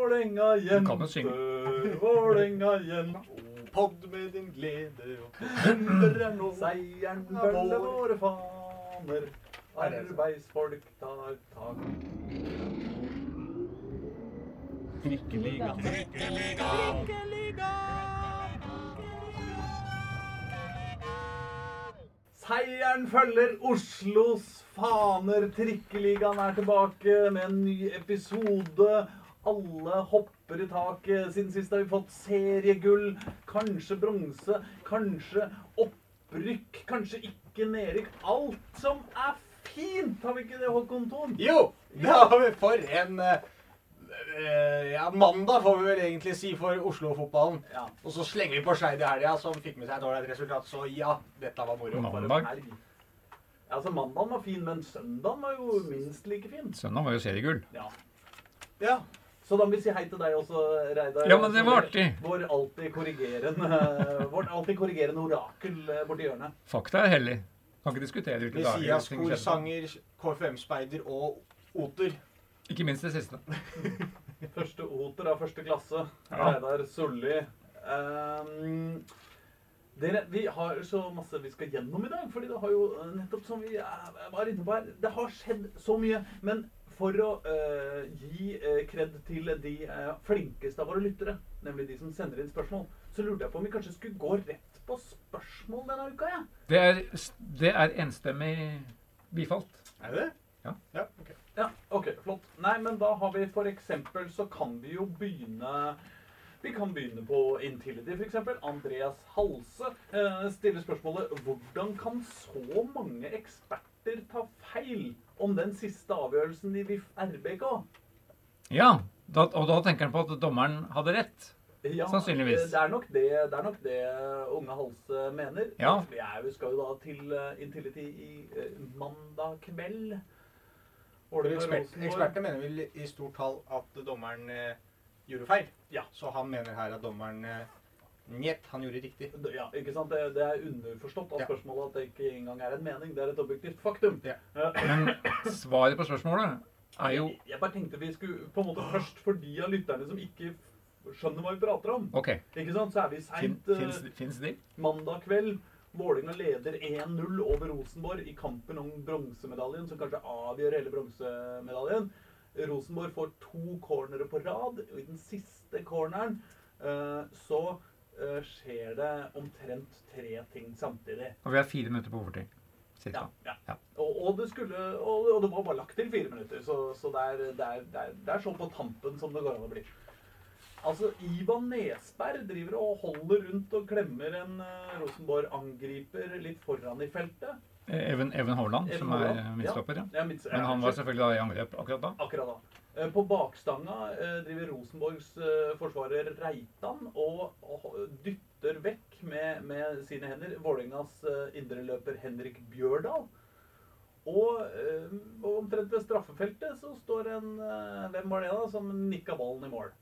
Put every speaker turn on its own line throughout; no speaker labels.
Vålerenga-jenter,
kan jo synge.
Vålerenga-jenter.
Podd med din glede og
Under er nå seieren følger våre faner.
Er?
Arbeidsfolk tar tak.
Trikkeliga.
Seieren følger Oslos faner. Trikkeligaen er tilbake med en ny episode. Alle hopper i taket. Siden sist har vi fått seriegull, kanskje bronse, kanskje opprykk, kanskje ikke nedrykk. Alt som er fint, har vi ikke det, Håkon Thon?
Jo, det har vi for en eh, Ja, mandag får vi vel egentlig si for Oslo-fotballen.
Ja.
Og så slenger vi på Skeid i helga, som fikk med seg et ålreit resultat. Så ja, dette var moro.
Mandag.
Altså, Mandagen var fin, men søndagen var jo minst like fin.
Søndag var jo seriegull.
Ja.
Ja.
Så da må vi si hei til deg også, Reidar.
Ja, men det var artig.
Vår alltid korrigerende, vårt alltid korrigerende orakel eh, borti hjørnet.
Fakta er hellig. Kan ikke diskutere hvilke dager Messias-korsanger,
kor, sanger, KFM-speider og Oter.
Ikke minst det siste.
Første oter av første klasse.
Ja.
Reidar Solli. Um, dere, vi har så masse vi skal gjennom i dag. fordi det har jo eh, nettopp som vi eh, var inne på her, det har skjedd så mye. Men for å uh, gi uh, kred til de uh, flinkeste av våre lyttere, nemlig de som sender inn spørsmål, så lurte jeg på om vi kanskje skulle gå rett på spørsmål denne uka. Ja.
Det er, det er enstemmig bifalt.
Er det det?
Ja.
ja ok.
Ja, ok, flott. Nei, men da har vi for eksempel, så kan vi jo begynne Vi kan begynne på Intility, for eksempel. Andreas Halse stiller spørsmålet Hvordan kan så mange eksperter den siste avgjørelsen i VIF RBK?
Ja, da, og da tenker han på at dommeren hadde rett.
Ja,
Sannsynligvis.
Det er nok det, det, er nok det unge Halse mener.
Ja.
Jeg skal jo da til eh, Intility i eh, mandag kveld.
Ekspertene
Vålerenga
ekspert, mener vel i stort tall at dommeren eh, gjorde feil.
Ja.
Så han mener her at dommeren eh, Njet, han gjorde riktig.
Ja, ikke sant? Det, det er underforstått av
Ja.
spørsmålet at det ikke engang er en mening. Det er et objektivt faktum.
Ja.
Eh,
Men svaret på spørsmålet er jo
Jeg bare tenkte vi skulle på en måte først for de av lytterne som ikke skjønner hva vi prater om.
OK.
Ikke sant? Så er vi seint
fins, fins de?
mandag kveld. Vålinga leder 1-0 over Rosenborg i kampen om bronsemedaljen, som kanskje avgjør hele bronsemedaljen. Rosenborg får to cornere på rad, og i den siste corneren uh, så eh, skjer det omtrent tre ting samtidig.
Og vi har fire minutter på overtid.
Ja, ja.
Ja.
Og, og, det skulle, og, og det var bare lagt til fire minutter, så, så det, er, det, er, det, er, det er sånn på tampen som det går an å bli. Altså, Ivan Nesberg driver og holder rundt og klemmer en uh, Rosenborg-angriper litt foran i feltet.
Eh, Even, Even Hovland, som er eh, midtstopper. Ja. Men han var selvfølgelig da i angrep akkurat da.
Akkurat da. Eh, På bakstanga eh, driver Rosenborgs eh, forsvarer Reitan og, dytter vekk med, med sine hender Vålerengas indreløper Henrik Bjørdal. Og, omtrent ved straffefeltet så står en Hvem var det, da? Som nikka ballen i mål.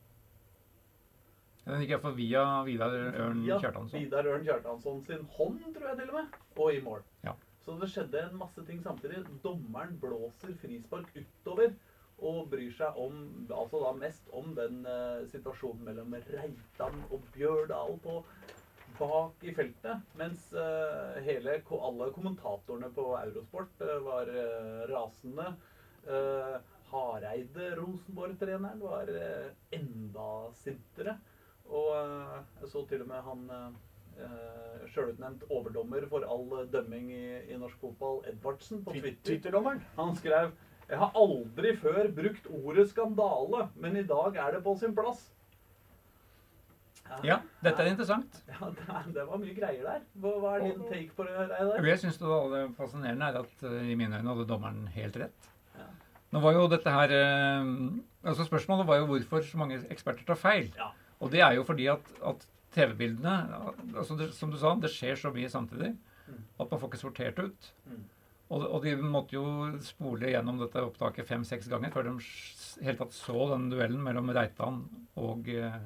Den gikk iallfall via Vidar Ørn
Ja,
Kjartansson.
Vidar Ørn Kjartansson sin hånd, tror jeg til og med. Og i mål.
Ja.
Så det skjedde en masse ting samtidig. Dommeren blåser frispark utover og bryr seg om, altså da mest om den eh, situasjonen mellom Reitan og Bjørdal på bak i feltet. Mens eh, hele, alle kommentatorene på Eurosport eh, var eh, rasende. Eh, Hareide, Rosenborg-treneren, var eh, enda sintere. Og eh, jeg så til og med han uh, sjølutnevnt overdommer for all eh, dømming i, i norsk fotball, Edvardsen, på Twitter.
Twitter-dommeren.
Han skrev Jeg har aldri før brukt ordet skandale, men i dag er det på sin plass.
Ja, dette er interessant.
Ja, det, var mye greier der. Hva, er din take på det, Reidar?
Det jeg syns det fascinerende, er at eh, i mine øyne hadde dommeren helt rett.
Ja.
Nå var jo dette her eh, altså Spørsmålet var jo hvorfor så mange eksperter tar feil.
Ja.
Og det er jo fordi at, at TV-bildene altså det, Som du sa, det skjer så mye samtidig
Mm.
at man får ikke sortert ut.
Mm.
Og, og de måtte jo spole gjennom dette opptaket fem-seks ganger før de helt tatt så den duellen mellom Reitan og eh,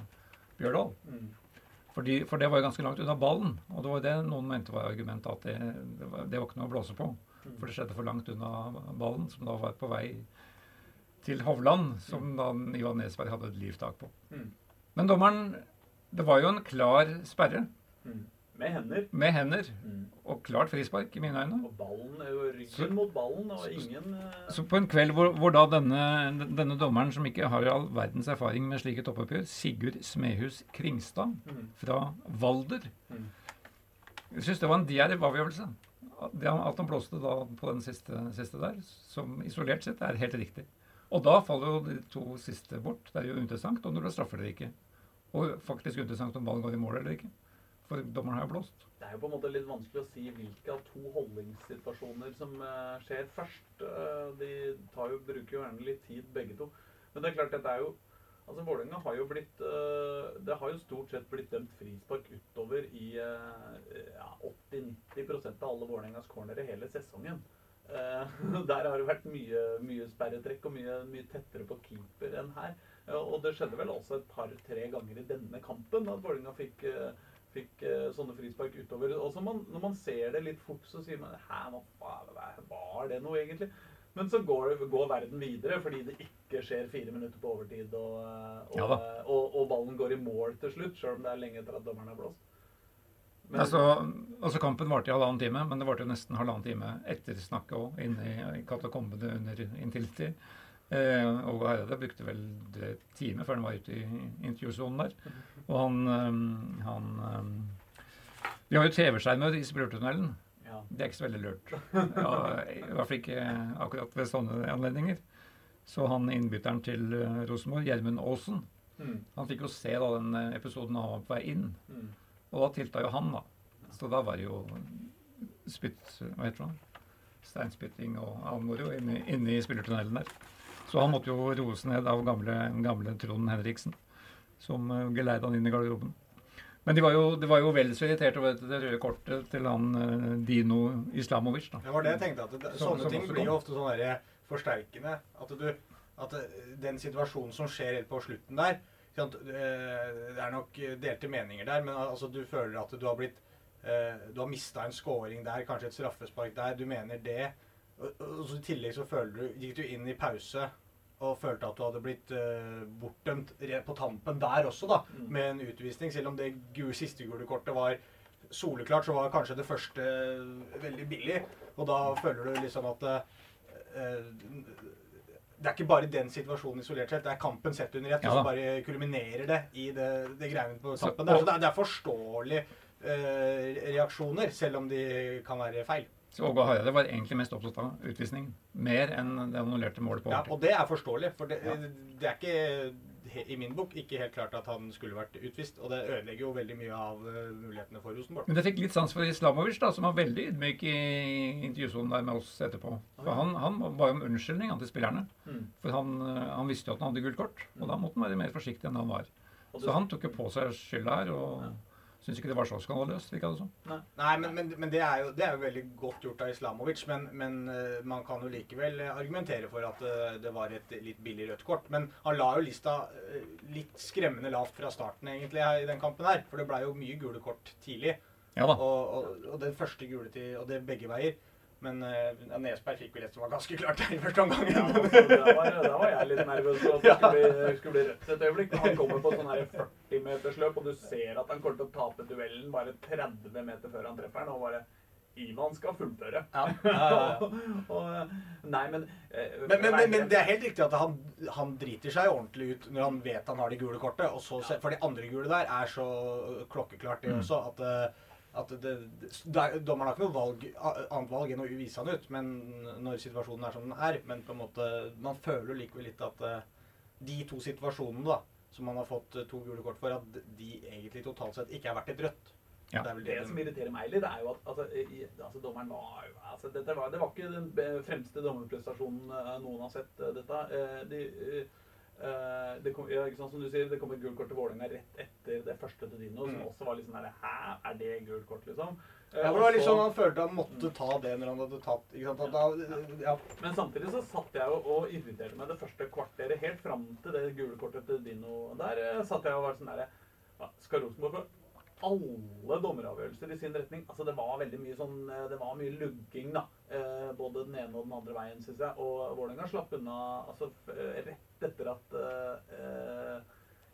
Bjørdal.
Mm.
Fordi, for det var jo ganske langt unna ballen. Og det var jo det noen mente var argumentet, at det, det, var, det var ikke noe å blåse på.
Mm.
For det skjedde for langt unna ballen, som da var på vei til Hovland, som da Ivan Nesberg hadde et livtak på.
Mm.
Men dommeren Det var jo en klar sperre
Mm. Med hender.
med hender
Mm.
og klart frispark, i mine øyne.
Og ballen jo ryggen
Så-
mot ballen, og ingen eh,
Så på en kveld hvor, hvor da denne, denne dommeren, som ikke har all verdens erfaring med slike toppoppgjør, Sigurd Smehus Kringstad
mm.
fra Valder
Mm.
Jeg syns det var en djerv avgjørelse. At han blåste da på den siste, siste der, som isolert sett er helt riktig. Og da faller jo de to siste bort. Det er jo interessant om det straffer eller ikke. Og faktisk interessant om ballen går i mål eller ikke. For dommeren har jo blåst.
Det er jo på en måte litt vanskelig å si hvilke av to holdningssituasjoner som eh, skjer først. Eh, de jo, bruker jo gjerne litt tid, begge to. Men det er klart, dette er jo Altså, Vålerenga har jo blitt eh, Det har jo stort sett blitt dømt frispark utover i ja, 80-90% av alle Vålerengas cornere hele sesongen. Der har det vært mye, mye sperretrekk og mye, mye tettere på keeper enn her. Og det skjedde vel også et par-tre ganger i denne kampen at Vålerenga fikk fikk uh, sånne frispark utover. Og så man, når man ser det litt fort, så sier man Hæ, hva var det noe egentlig? Men så går, går verden videre fordi det ikke skjer fire minutter på overtid, og, og,
Ja
og, og ballen går i mål til slutt, sjøl om det er lenge etter at dommeren har blåst. Men-
Altså, altså Kampen varte i halvannen time, men det varte jo nesten halvannen time etter snakket òg, inne i- i katakombene under Intility. Eh, og Hareide brukte vel en time før han var ute i intervjusonen der. Og han, eh, han Vi har jo TV-skjermer i spurtunnelen.
ja.
Det er ikke så veldig lurt. Ja, I hvert fall ikke akkurat ved sånne anledninger. Så han innbytteren til eh, Rosenborg, Gjermund Aasen,
Mm,
han fikk jo se da den eh, episoden han var på vei inn.
mm.
Og da tilta jo han, da. Så da var det jo spytt Hva heter det? Steinspytting og all moro inne, inne i spillertunnelen der. Så han måtte jo roes ned av gamle, gamle Trond Henriksen, som uh, geleida han inn i garderoben. Men de var jo, de var jo vel så irritert over det røde kortet til han eh, Dino Islamovic. da.
Det var det jeg tenkte. at det, Sånne
som
ting blir jo ofte sånn derre forsterkende. At du At eh, den situasjonen som skjer helt på slutten der eh, Det er nok delte meninger der, men altså du føler at du har blitt eh, Du har mista en scoring der, kanskje et straffespark der. Du mener det. Og, og så I tillegg så føler du Gikk du inn i pause og følte at du hadde blitt uh, bortdømt på tampen der også, da,
Mm.
med en utvisning. Selv om det gule, siste gule kortet var soleklart, så var kanskje det første veldig billig. Og da føler du liksom at uh, det er ikke bare den situasjonen isolert sett, det er kampen sett under ett,
Ja som
bare kulminerer det i det, det greiene på
Så-
tampen. der. Så det er, det er forståelige uh, reaksjoner, selv om de kan være feil.
Så Åge Hareide var egentlig mest opptatt av utvisning. Mer enn det annullerte målet på
Ja, og det er forståelig, for det,
Ja.
det er ikke i min bok ikke helt klart at han skulle vært utvist. Og det ødelegger jo veldig mye av eh, mulighetene for Rosenborg.
Men jeg fikk litt sans for Islamovic, da, som var veldig ydmyk i intervjusonen der med oss etterpå. For han, han ba jo om unnskyldning han, til spillerne.
Mm.
For han, eh, han visste jo at han hadde gult kort, og da måtte han være mer forsiktig enn han var. Så han tok jo på seg skylda her, og syntes ikke det var så skandaløst. virka det som.
Nei, men, men, men det, er jo, det er jo veldig godt gjort av Islamovic. Men, men eh, man kan jo likevel eh, argumentere for at eh, det var et litt billig rødt kort. Men han la jo lista litt skremmende lavt fra starten egentlig i den kampen her. For det blei jo mye gule kort tidlig.
Ja da.
Og, og, og den første gule til Og det begge veier. Men uh, Nesberg fikk vel et som var ganske klart der i første omgang.
Ja, altså, da, var, da var jeg litt nervøs for at det skulle bli, skulle bli rødt et øyeblikk. Han kommer på sånn her 40-metersløp, og du ser at han kommer til å tape duellen bare 30 meter før han treffer den, og bare Ivan skal fullføre.
Ja,
og, nei, men, eh,
Men, men, men, men det er helt riktig at han, han driter seg ordentlig ut når han vet han har det gule kortet. Og så, for de andre gule der er så klokkeklart, det
Mm.
også, at, eh, at det, det er, dommeren har ikke noe valg, annet valg enn å vise han ut men når situasjonen er som den er. Men på en måte, man føler likevel litt at eh, de to situasjonene da, som man har fått eh, to gule kort for, at de egentlig totalt sett ikke er verdt et rødt.
Ja.
Det er vel
Det
det,
som irriterer meg litt, er jo at altså, i, altså, dommeren var jo altså, dette var, Det var ikke den fremste dommerprestasjonen eh, noen har sett, dette. Eh, de, eh, det kom, ja, ikke sant, som du sier, det kom et gult kort til Vålerenga rett etter første til Dino, som
Mm.
også var litt sånn der Hæ, er det gult kort, liksom? Eh,
ja, for det var litt sånn han følte han måtte ta det når han hadde tatt ikke sant? Da, ja,
Men samtidig så satt jeg og, og irriterte meg det første kvarteret, helt fram til det gule kortet til Dino der, eh, satt jeg og var sånn derre Skal Rosenborg få alle dommeravgjørelser i sin retning. Altså Det var veldig mye sånn eh, Det var mye lugging, da. Eh, både den ene og den andre veien, syns jeg. Og Vålerenga slapp unna altså eh, rett etter at eh,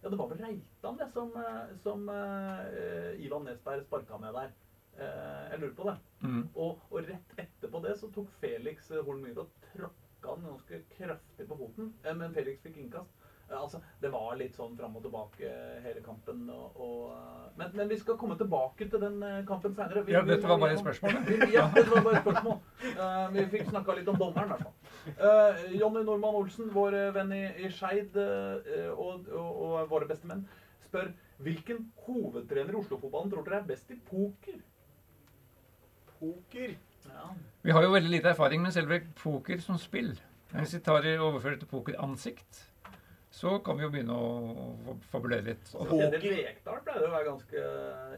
Ja, det var vel Reitan det som, eh, som uh, Ivan Nesberg sparka ned der. Uh, jeg lurer på det.
Mm.
Og, og rett etterpå det så tok Felix Holm Myhre og tråkka han ganske kraftig på foten. Men Felix fikk innkast. Eh, Altså, det var litt sånn fram og tilbake eh, hele kampen. Og, og, eh, men, men vi skal komme tilbake til den kampen seinere.
Ja, dette var bare et spørsmål.
Ja, dette var bare et spørsmål. Uh, vi fikk snakka litt om dommeren, i hvert fall. Uh, Jonny Normann Olsen, vår venn i, i Skeid uh, og, og, og våre beste menn, spør hvilken hovedtrener i Oslo-fotballen tror dere er best i poker?
Poker.
Ja.
Vi har jo veldig lite erfaring med selve poker som spill. Hvis vi tar overfører til pokeransikt, så kan vi jo begynne å fabulere litt. Og,
Håker Peder Lekdal pleide å være ganske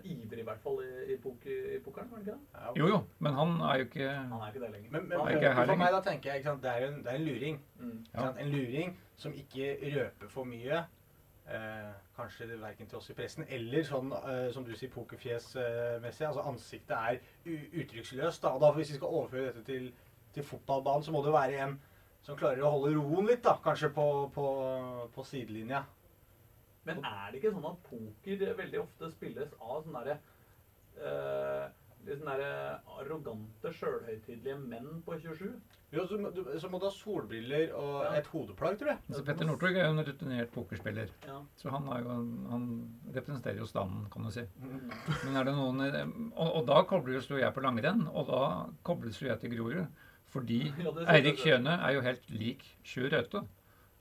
ivrig, i hvert fall, i, i, poker, i pokeren. var det ikke det?
Ja.
jo jo, men han er jo ikke
Han er ikke det lenger.
Men, men
Han
er ikke her
for meg, da tenker jeg ikke sant, det, er en, det er en luring.
Mm.
Ikke sant? En luring som ikke røper for mye. Eh, kanskje det verken til oss i pressen eller sånn eh, som du sier pokerfjesmessig. altså ansiktet er uttrykksløst. Da. Og da hvis vi skal overføre dette til, til fotballbanen, så må det jo være en som klarer å holde roen litt, da. Kanskje på, på, på sidelinja.
Men er det ikke sånn at poker veldig ofte spilles av sånne derre eh, litt sånne derre arrogante, sjølhøytidelige menn på 27?
Jo, så, må- du, så må du ha solbriller og
Ja.
et hodeplagg, tror jeg.
altså Petter Northug er jo en rutinert pokerspiller.
Ja.
Så han, er jo, han representerer jo standen, kan du si.
Mm.
Men er det noen Og, og da kobles jo jeg på langrenn, og da kobles jo jeg til Grorud. Fordi
Ja,
Eirik. Kjøne er jo helt lik Sjur Raute.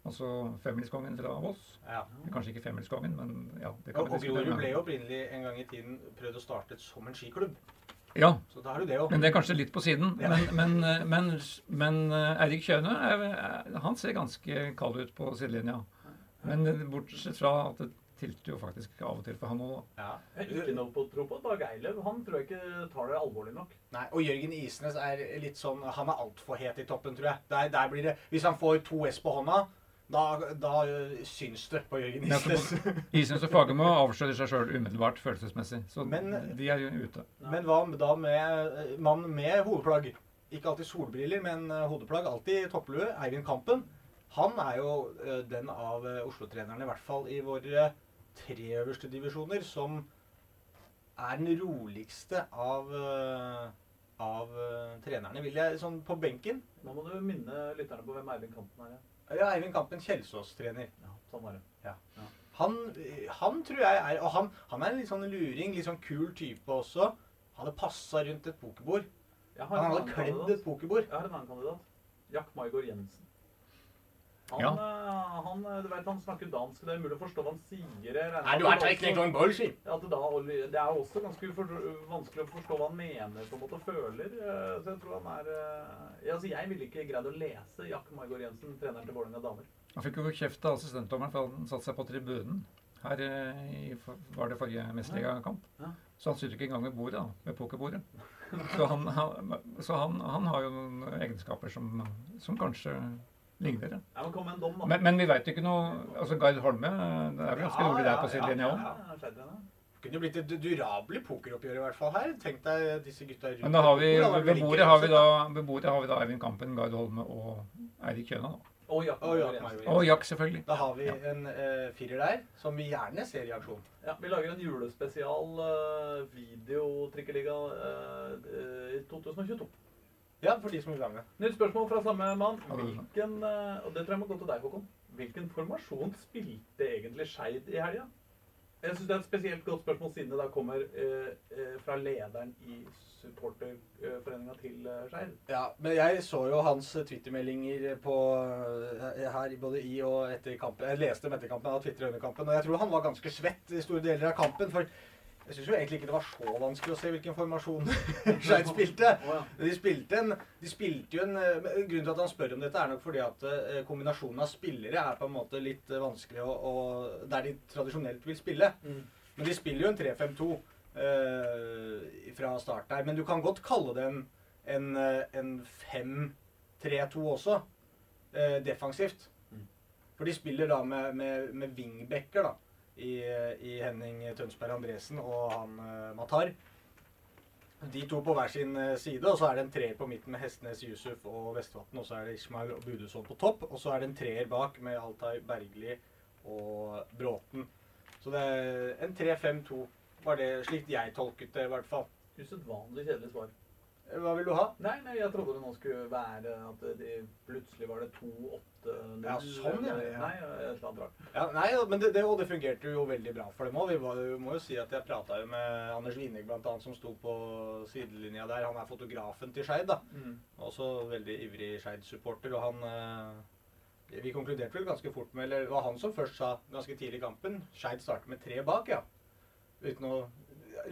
Altså femmilskongen fra Voss.
Ja.
Kanskje ikke femmilskongen, men ja. det kan vi
og. Grorud ble jo opprinnelig en gang i tiden prøvd å starte som en skiklubb.
Ja,
Så da er det det
men det er kanskje litt på siden.
Ja.
Men, men, eh, men, men eh, Eirik Kjøne er, er- han ser ganske kald ut på sidelinja. Men eh, bortsett fra at tilter jo faktisk av og til for han òg, da.
Ja.
Ikke noe på tro på Dag Eilev. Han tror jeg ikke tar det alvorlig nok.
Nei, og Jørgen Isnes er litt sånn Han er altfor het i toppen, tror jeg. Der, der blir det Hvis han får to S på hånda, da, da øh, syns det på Jørgen Isnes.
Isnes og Fagermo avslører seg sjøl umiddelbart følelsesmessig. Så
Men-
de er jo ute.
Men hva da med øh, mann med hodeplagg? Ikke alltid solbriller, men øh, hodeplagg. Alltid topplue. Eivind Kampen. Han er jo den av Oslo-trenerne, i hvert fall i våre tre øverste divisjoner, som er den roligste av øh, av øh, trenerne, vil jeg sånn på benken.
Nå må du minne lytterne på hvem Eivind Kampen er. ja.
Ja, Eivind Kampen, Kjelsås-trener.
Ja, sånn var det.
Han, han tror jeg er Og han, han er en litt sånn luring, litt sånn kul type også. Han Hadde passa rundt et pokerbord. Han hadde kledd et pokerbord.
Jeg har en annen kandidat. Jack Maigård Jensen. Han,
Ja.
han, du vet, han snakker dansk. Det er umulig å forstå hva han sier.
Nei, du er ikke noen bullshit.
at det, da, det er også ganske ufor, vanskelig å forstå hva han mener på en måte og føler. eh, Så jeg tror han er eh, ja, altså Jeg ville ikke greid å lese Jack Margaard Jensen, treneren til Vålerenga damer.
Han fikk jo kjeft av assistentdommeren for han satte seg på tribunen. Her eh, i, var det forrige mesterligakamp.
Ja.
Så han sitter ikke engang ved bordet, da, ved pokerbordet. Så, han, han, så han, han har jo noen egenskaper som, som kanskje ligner. ja. Men, men vi veit ikke noe altså Gard Holme det er vel ganske rolig der på sidelinja
ja,
òg.
Kunne jo blitt et durabelig pokeroppgjør i hvert fall her. Tenk deg disse gutta rundt.
Men da har vi, ved bordet har vi da, ved bordet har vi da Eivind Kampen, Gard Holme og Eirik Kjøna. Da.
Og Jack
Og Jack, selvfølgelig.
Da har vi en uh, firer der som vi gjerne ser i aksjon.
Ja, vi lager en julespesial uh, videotrikkeliga uh, i 2022.
Ja, for de som vil være med.
Nytt spørsmål fra samme mann. Hvilken, eh, og det tror jeg må gå til deg, Håkon. Hvilken formasjon spilte egentlig Skeid i helga? Jeg synes Det er et spesielt godt spørsmål siden det da kommer eh, eh, fra lederen i supporterforeninga til uh, Skeid.
Ja, men jeg så jo hans twittermeldinger på eh, her både i og etter kampen. Jeg leste dem etter kampen, og Twitter under kampen, og jeg tror han var ganske svett i store deler av kampen. For jeg syns jo egentlig ikke det var så vanskelig å se hvilken formasjon Skeid spilte. De spilte, en, de spilte jo en eh, Grunnen til at han spør om dette, er nok fordi at eh, kombinasjonen av spillere er på en måte litt eh, vanskelig å, å Der de tradisjonelt vil spille.
Mm.
Men de spiller jo en 3-5-2 eh, fra start der. Men du kan godt kalle det en, en, en 5-3-2 også, eh, defensivt.
Mm.
For de spiller da med, med, med wingbacker da, i, i Henning Tønsberg Andresen og han eh, Matar. De to på hver sin eh, side, og så er det en treer på midten med Hestnes, Yusuf og Vestvatn. Og så er det Ishmael og Budusson på topp. Og så er det en treer bak med Altai Bergli og Bråten. Så det er en 3-5-2, var det slik jeg tolket det, i hvert fall.
Usedvanlig kjedelig svar.
Hva vil du ha?
Nei, nei, jeg trodde det nå skulle være at det plutselig var det 2-8-0.
Ja, sånn, ja.
Nei, et eller annet rart.
Ja, nei, men det, det, og det fungerte jo veldig bra for dem òg. Vi var, må jo si at jeg prata jo med Anders Winning bl.a., som sto på sidelinja der. Han er fotografen til Skeid, da.
Mm.
Også veldig ivrig Skeid-supporter. Og han eh, Vi konkluderte vel ganske fort med Eller det var han som først sa ganske tidlig i kampen Skeid starter med tre bak, ja. Uten å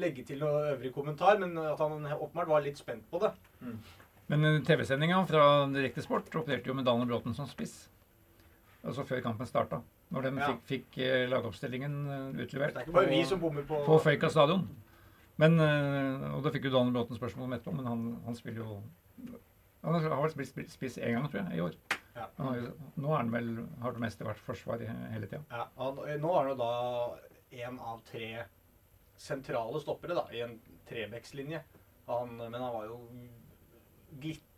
legge til noe øvrig kommentar, men at han åpenbart var litt spent på det.
Men eh, TV-sendinga fra Direktesport opererte jo med Daniel Bråten som spiss. Altså før kampen starta. Når de
Ja.
fikk, fikk eh, lagoppstillingen utlevert.
Det er ikke bare vi som bommer på
på Føyka stadion. Men, eh, og da fikk jo Daniel Bråten spørsmål om etterpå, men han, han spiller jo Han har vel spilt spiss én gang, tror jeg, i år.
Ja.
Har nå er han vel, har det meste vært forsvar hele tida.
Ja, nå er han jo da én av tre sentrale stoppere da, i en trebekslinje. Men han var jo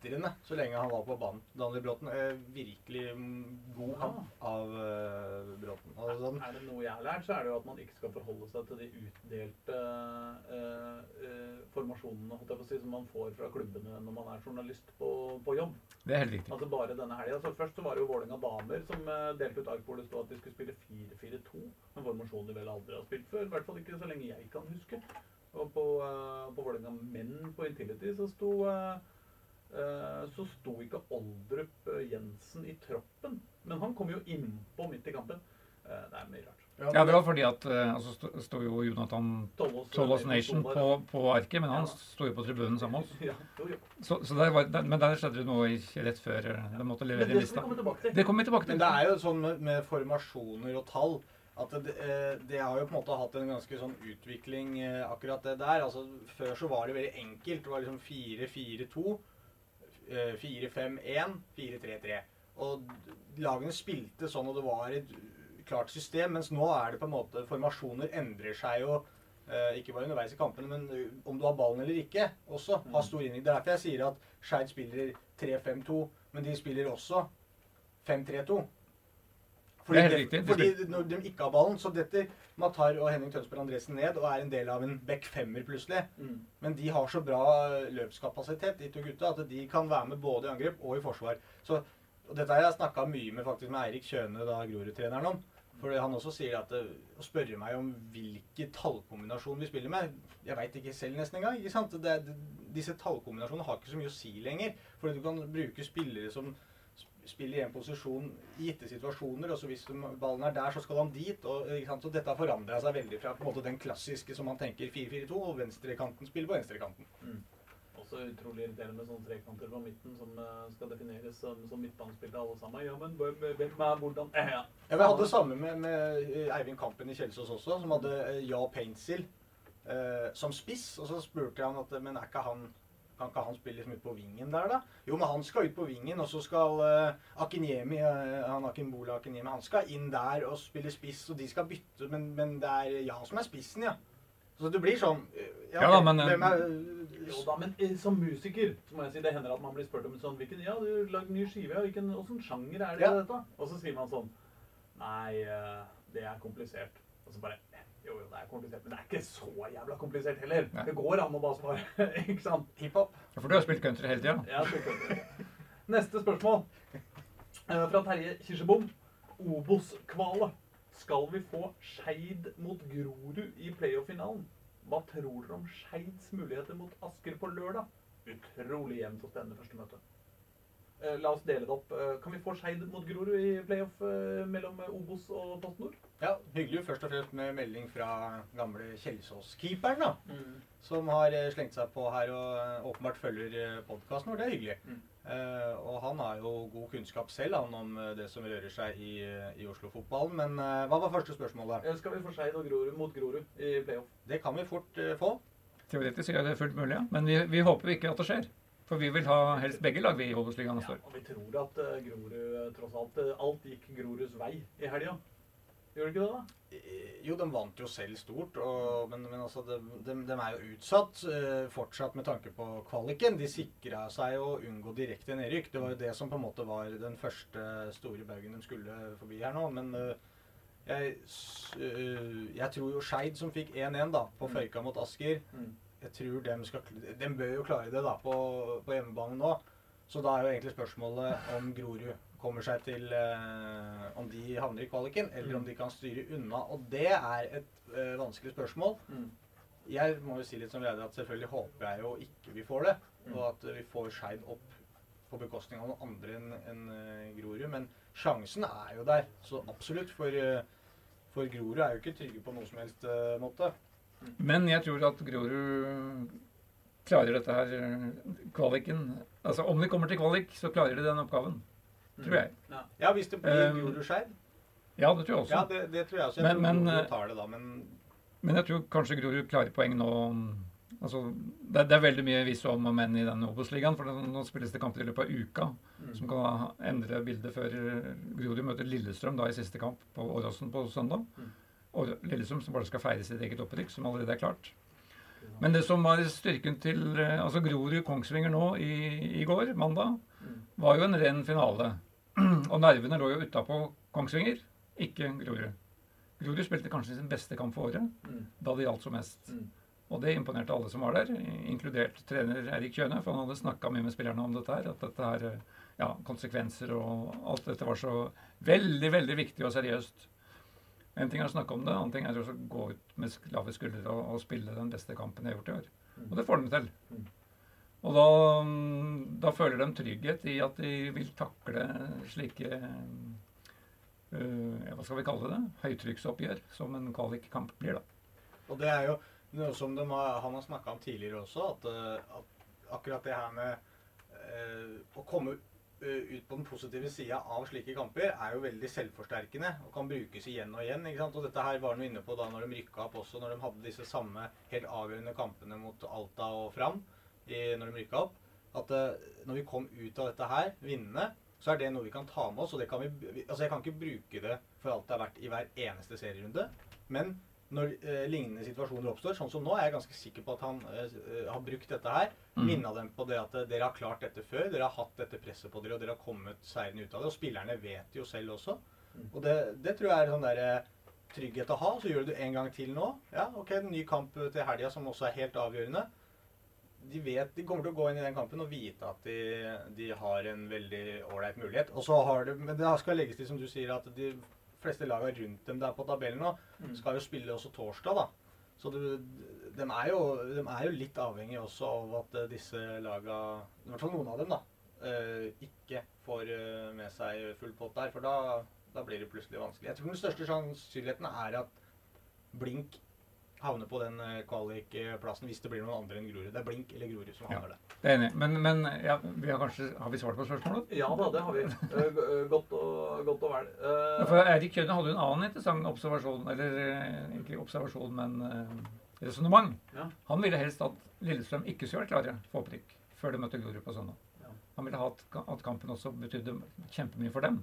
glitrende så lenge han var på banen. Daniel Bråten er virkelig mm, god ja. av uh, Bråten. Altså, sånn.
Er det noe jeg har lært, så er det jo at man ikke skal forholde seg til de utdelte uh, uh, formasjonene si, som man får fra klubbene når man er journalist på, på jobb.
Det er helt riktig.
Altså bare denne helga. Altså, først så var det jo Vålerenga damer som eh, delte ut ark hvor det stod at de skulle spille 4-4-2. En formasjon de vel aldri har spilt før. I hvert fall ikke så lenge jeg kan huske. Og på, uh, på Vålerenga menn på Intility så sto eh, eh, så sto ikke Oldrup eh, Jensen i troppen. Men han kom jo innpå midt i kampen. Eh, det er mye rart.
Ja, det var fordi at eh, altså sto, jo Jonathan
Tollås
Nation på, på arket, men han
Ja.
sto jo på tribunen sammen med oss.
Ja, jo, jo.
Så, så der var, der, men der skjedde det noe rett før eh, de måtte
Men
levere
det
lista.
komme til.
Det kommer vi tilbake
men det er jo sånn med, med formasjoner og tall at det, eh, det har jo på en måte hatt en ganske sånn utvikling, eh, akkurat det der. Altså, før så var det veldig enkelt. Det var liksom 4-4-2, eh, 4-5-1, 4-3-3. Og lagene spilte sånn, og det var et klart system. Mens nå er det på en måte Formasjoner endrer seg jo. eh, ikke bare underveis i kampene, men eh, om du har ballen eller ikke, også har stor innvirkning. Det er derfor jeg sier at Skeid spiller 3-5-2, men de spiller også 5-3-2.
Det er helt riktig.
Fordi når de ikke har ballen, så detter Matar og Henning Tønsberg Andresen ned og er en del av en back femmer plutselig.
Mm.
Men de har så bra løpskapasitet, de to gutta, at de kan være med både i angrep og i forsvar. Så, og dette har jeg snakka mye med faktisk med Eirik Kjøne, da Grorud-treneren, om. For han også sier at det, å spørre meg om hvilken tallkombinasjon vi spiller med Jeg veit ikke selv nesten engang. ikke sant? Det, det, disse tallkombinasjonene har ikke så mye å si lenger. Fordi du kan bruke spillere som spiller i en posisjon i gitte situasjoner, og så hvis ballen er der, så skal han dit. Og, ikke sant? Så dette har forandra seg veldig fra på en måte den klassiske som man tenker 4-4-2, og venstrekanten spiller på venstrekanten.
Også utrolig irriterende med sånne trekanter på midten som eh, skal defineres som, som midtbanespillere alle sammen. Ja, men hvem er hvordan eh, ja.
Ja, Vi hadde det samme med, med Eivind Kampen i Kjelsås også, som hadde eh, Ja Paintsil eh, som spiss. Og så spurte jeg han at men er ikke han kan ikke han spille liksom ut på vingen der, da? Jo, men han skal ut på vingen, og så skal uh, Akinyemi, uh, han Akinbola Akinyemi, han skal inn der og spille spiss, og de skal bytte, men, men det er Jan som er spissen, ja. Så det blir sånn eh,
Ja da, men, eh,
hvem er,
Jo da, men eh, som musiker så må jeg si det hender at man blir spurt om sånn hvilken, Ja, du lagde ny skive, ja, hvilken åssen sjanger er det
Ja.
dette? Og så sier man sånn Nei, eh, det er komplisert. Og så bare Jo, jo, det er komplisert, men det er ikke så jævla komplisert heller.
Nei.
Det går an å bare svare, ikke sant?
hiphop?
Ja, For du har spilt country hele tida.
Neste spørsmål eh, fra Terje Kirsebom. Obos-kvale. Skal vi få Skeid mot Grorud i playoff-finalen? Hva tror dere om Skeids muligheter mot Asker på lørdag? Utrolig jevnt og spennende første møte. Eh, la oss dele det opp. Eh, kan vi få Skeid mot Grorud i playoff eh, mellom Obos og Post Nord?
Ja, hyggelig først og fremst med melding fra gamle Kjelsås-keeperen, da. som har slengt seg på her og åpenbart følger podkasten vår. Det er hyggelig.
Mm.
Uh, og han har jo god kunnskap selv han, om det som rører seg i, i Oslo-fotballen. Men uh, hva var første spørsmål, da?
Skal vi få Skeid og Grorud mot Grorud i playoff?
Det kan vi fort uh, få.
Teoretisk er det fullt mulig, ja. Men vi, vi håper ikke at det skjer. For vi vil ha helst begge lag vi i Obos-ligaen neste
Ja,
år.
og vi tror at uh, Grorud eh, tross alt eh, Alt gikk Groruds vei i helga. Gjorde det ikke det, da?
Jo, de vant jo selv stort, og, men, men altså, de, de, de er jo utsatt uh, fortsatt med tanke på kvaliken. De sikra seg å unngå direkte nedrykk. Det var jo det som på en måte var den første store baugen de skulle forbi her nå. Men Uh, jeg, jeg tror jo Skeid, som fikk 1-1 da, på
Mm.
Føyka mot Asker
Mm.
Jeg tror de, skal De bør jo klare det da på, på hjemmebane nå. Så da er jo egentlig spørsmålet om Grorud kommer seg til eh, Om de havner i kvaliken, eller om de kan styre unna. Og det er et eh, vanskelig spørsmål.
Mm.
Jeg må jo si litt som leder at selvfølgelig håper jeg jo ikke vi får det.
Mm.
Og at vi får Skeid opp på bekostning av noen andre enn en, uh, Grorud. Men sjansen er jo der. Så absolutt. For, uh, for Grorud er jo ikke trygge på noe som helst uh, måte.
Men jeg tror at Grorud klarer dette her eh, kvaliken. Altså om de kommer til kvalik, så klarer de den oppgaven. Tror jeg.
Ja.
Ja, hvis det blir
Um,
Grorud-Skeid.
Ja, det tror jeg også.
Ja, det, det tror jeg også. Jeg
Men-
tror
men,
Grorud
eh,
tar det da, men
Men jeg tror kanskje Grorud klarer poeng nå. Altså, det, det er veldig mye hvis om og men i den Obos-ligaen. For nå spilles det kamper i løpet av uka
Mm.
som kan endre bildet før Grorud møter Lillestrøm da i siste kamp på Åråsen på søndag.
Mm.
Og Lillestrøm som bare skal feire sitt eget opprykk, som allerede er klart. Men det som var styrken til eh, altså Grorud-Kongsvinger nå i, i går, mandag, var jo en ren finale. Og nervene lå jo utapå Kongsvinger, ikke Grorud. Grorud spilte kanskje sin beste kamp for året, da det gjaldt som mest. Og det imponerte alle som var der, inkludert trener Erik Kjøne, for han hadde snakka mye med spillerne om dette her. At dette her, eh, ja, konsekvenser og alt dette var så veldig, veldig viktig og seriøst. En ting er å snakke om det, en annen ting er å gå ut med lave skuldre og, og spille den beste kampen jeg har gjort i år. Og det får de til.
Mm.
Og da, mm, da føler de trygghet i at de vil takle slike uh, Hva skal vi kalle det? Høytrykksoppgjør, som en kvalikkamp blir, da.
Og det er jo noe som de har, han har snakka om tidligere også, at, eh, at akkurat det her med eh, å komme eh, ut på den positive sida av slike kamper er jo veldig selvforsterkende og kan brukes igjen og igjen. ikke sant? Og dette her var han inne på da når de rykka opp også, når de hadde disse samme helt avgjørende kampene mot Alta og Fram i, når de rykka opp. At eh, når vi kom ut av dette her, vinnende, så er det noe vi kan ta med oss. og det kan vi, altså Jeg kan ikke bruke det for alt det har vært i hver eneste serierunde. Men når eh, lignende situasjoner oppstår, sånn som nå, er jeg ganske sikker på at han eh, eh, har brukt dette her.
Mm.
Minna dem på det at eh, dere har klart dette før. Dere har hatt dette presset på dere, og dere har kommet seirende ut av det. Og spillerne vet jo selv også.
Mm.
Og det, det tror jeg er sånn der, eh, trygghet å ha. Så gjør du det en gang til nå. Ja, ok, en ny kamp til helga som også er helt avgjørende. De vet, de kommer til å gå inn i den kampen og vite at de, de har en veldig ålreit mulighet. Og så har det, Men det skal legges til, som du sier, at de fleste lagene rundt dem der på tabellen nå
Mm.
skal jo spille også torsdag, da. Så det, de, er jo, de er jo litt avhengig også av at eh, disse lagene, i hvert fall noen av dem, da, eh, ikke får eh, med seg full pott der. For da, da blir det plutselig vanskelig. Jeg tror den største sannsynligheten er at Blink havner på den eh, kvalikplassen hvis det blir noen andre enn Grorud. Det er Blink eller Grorud som
Ja.
havner der.
Det er enig. Men, men ja, vi har kanskje Har vi svart på spørsmålet?
Ja da, det har vi. Eh, eh, Godt og, godt og vel. Uh,
Ja, for Eirik Kjønne hadde jo en annen interessant observasjon, eller eh, ikke observasjon, men uh, resonnement.
Ja.
Han ville helst at Lillestrøm ikke skulle være klare for opprykk før de møtte Grorud på søndag.
Ja.
Han ville ha at, at kampen også betydde kjempemye for dem.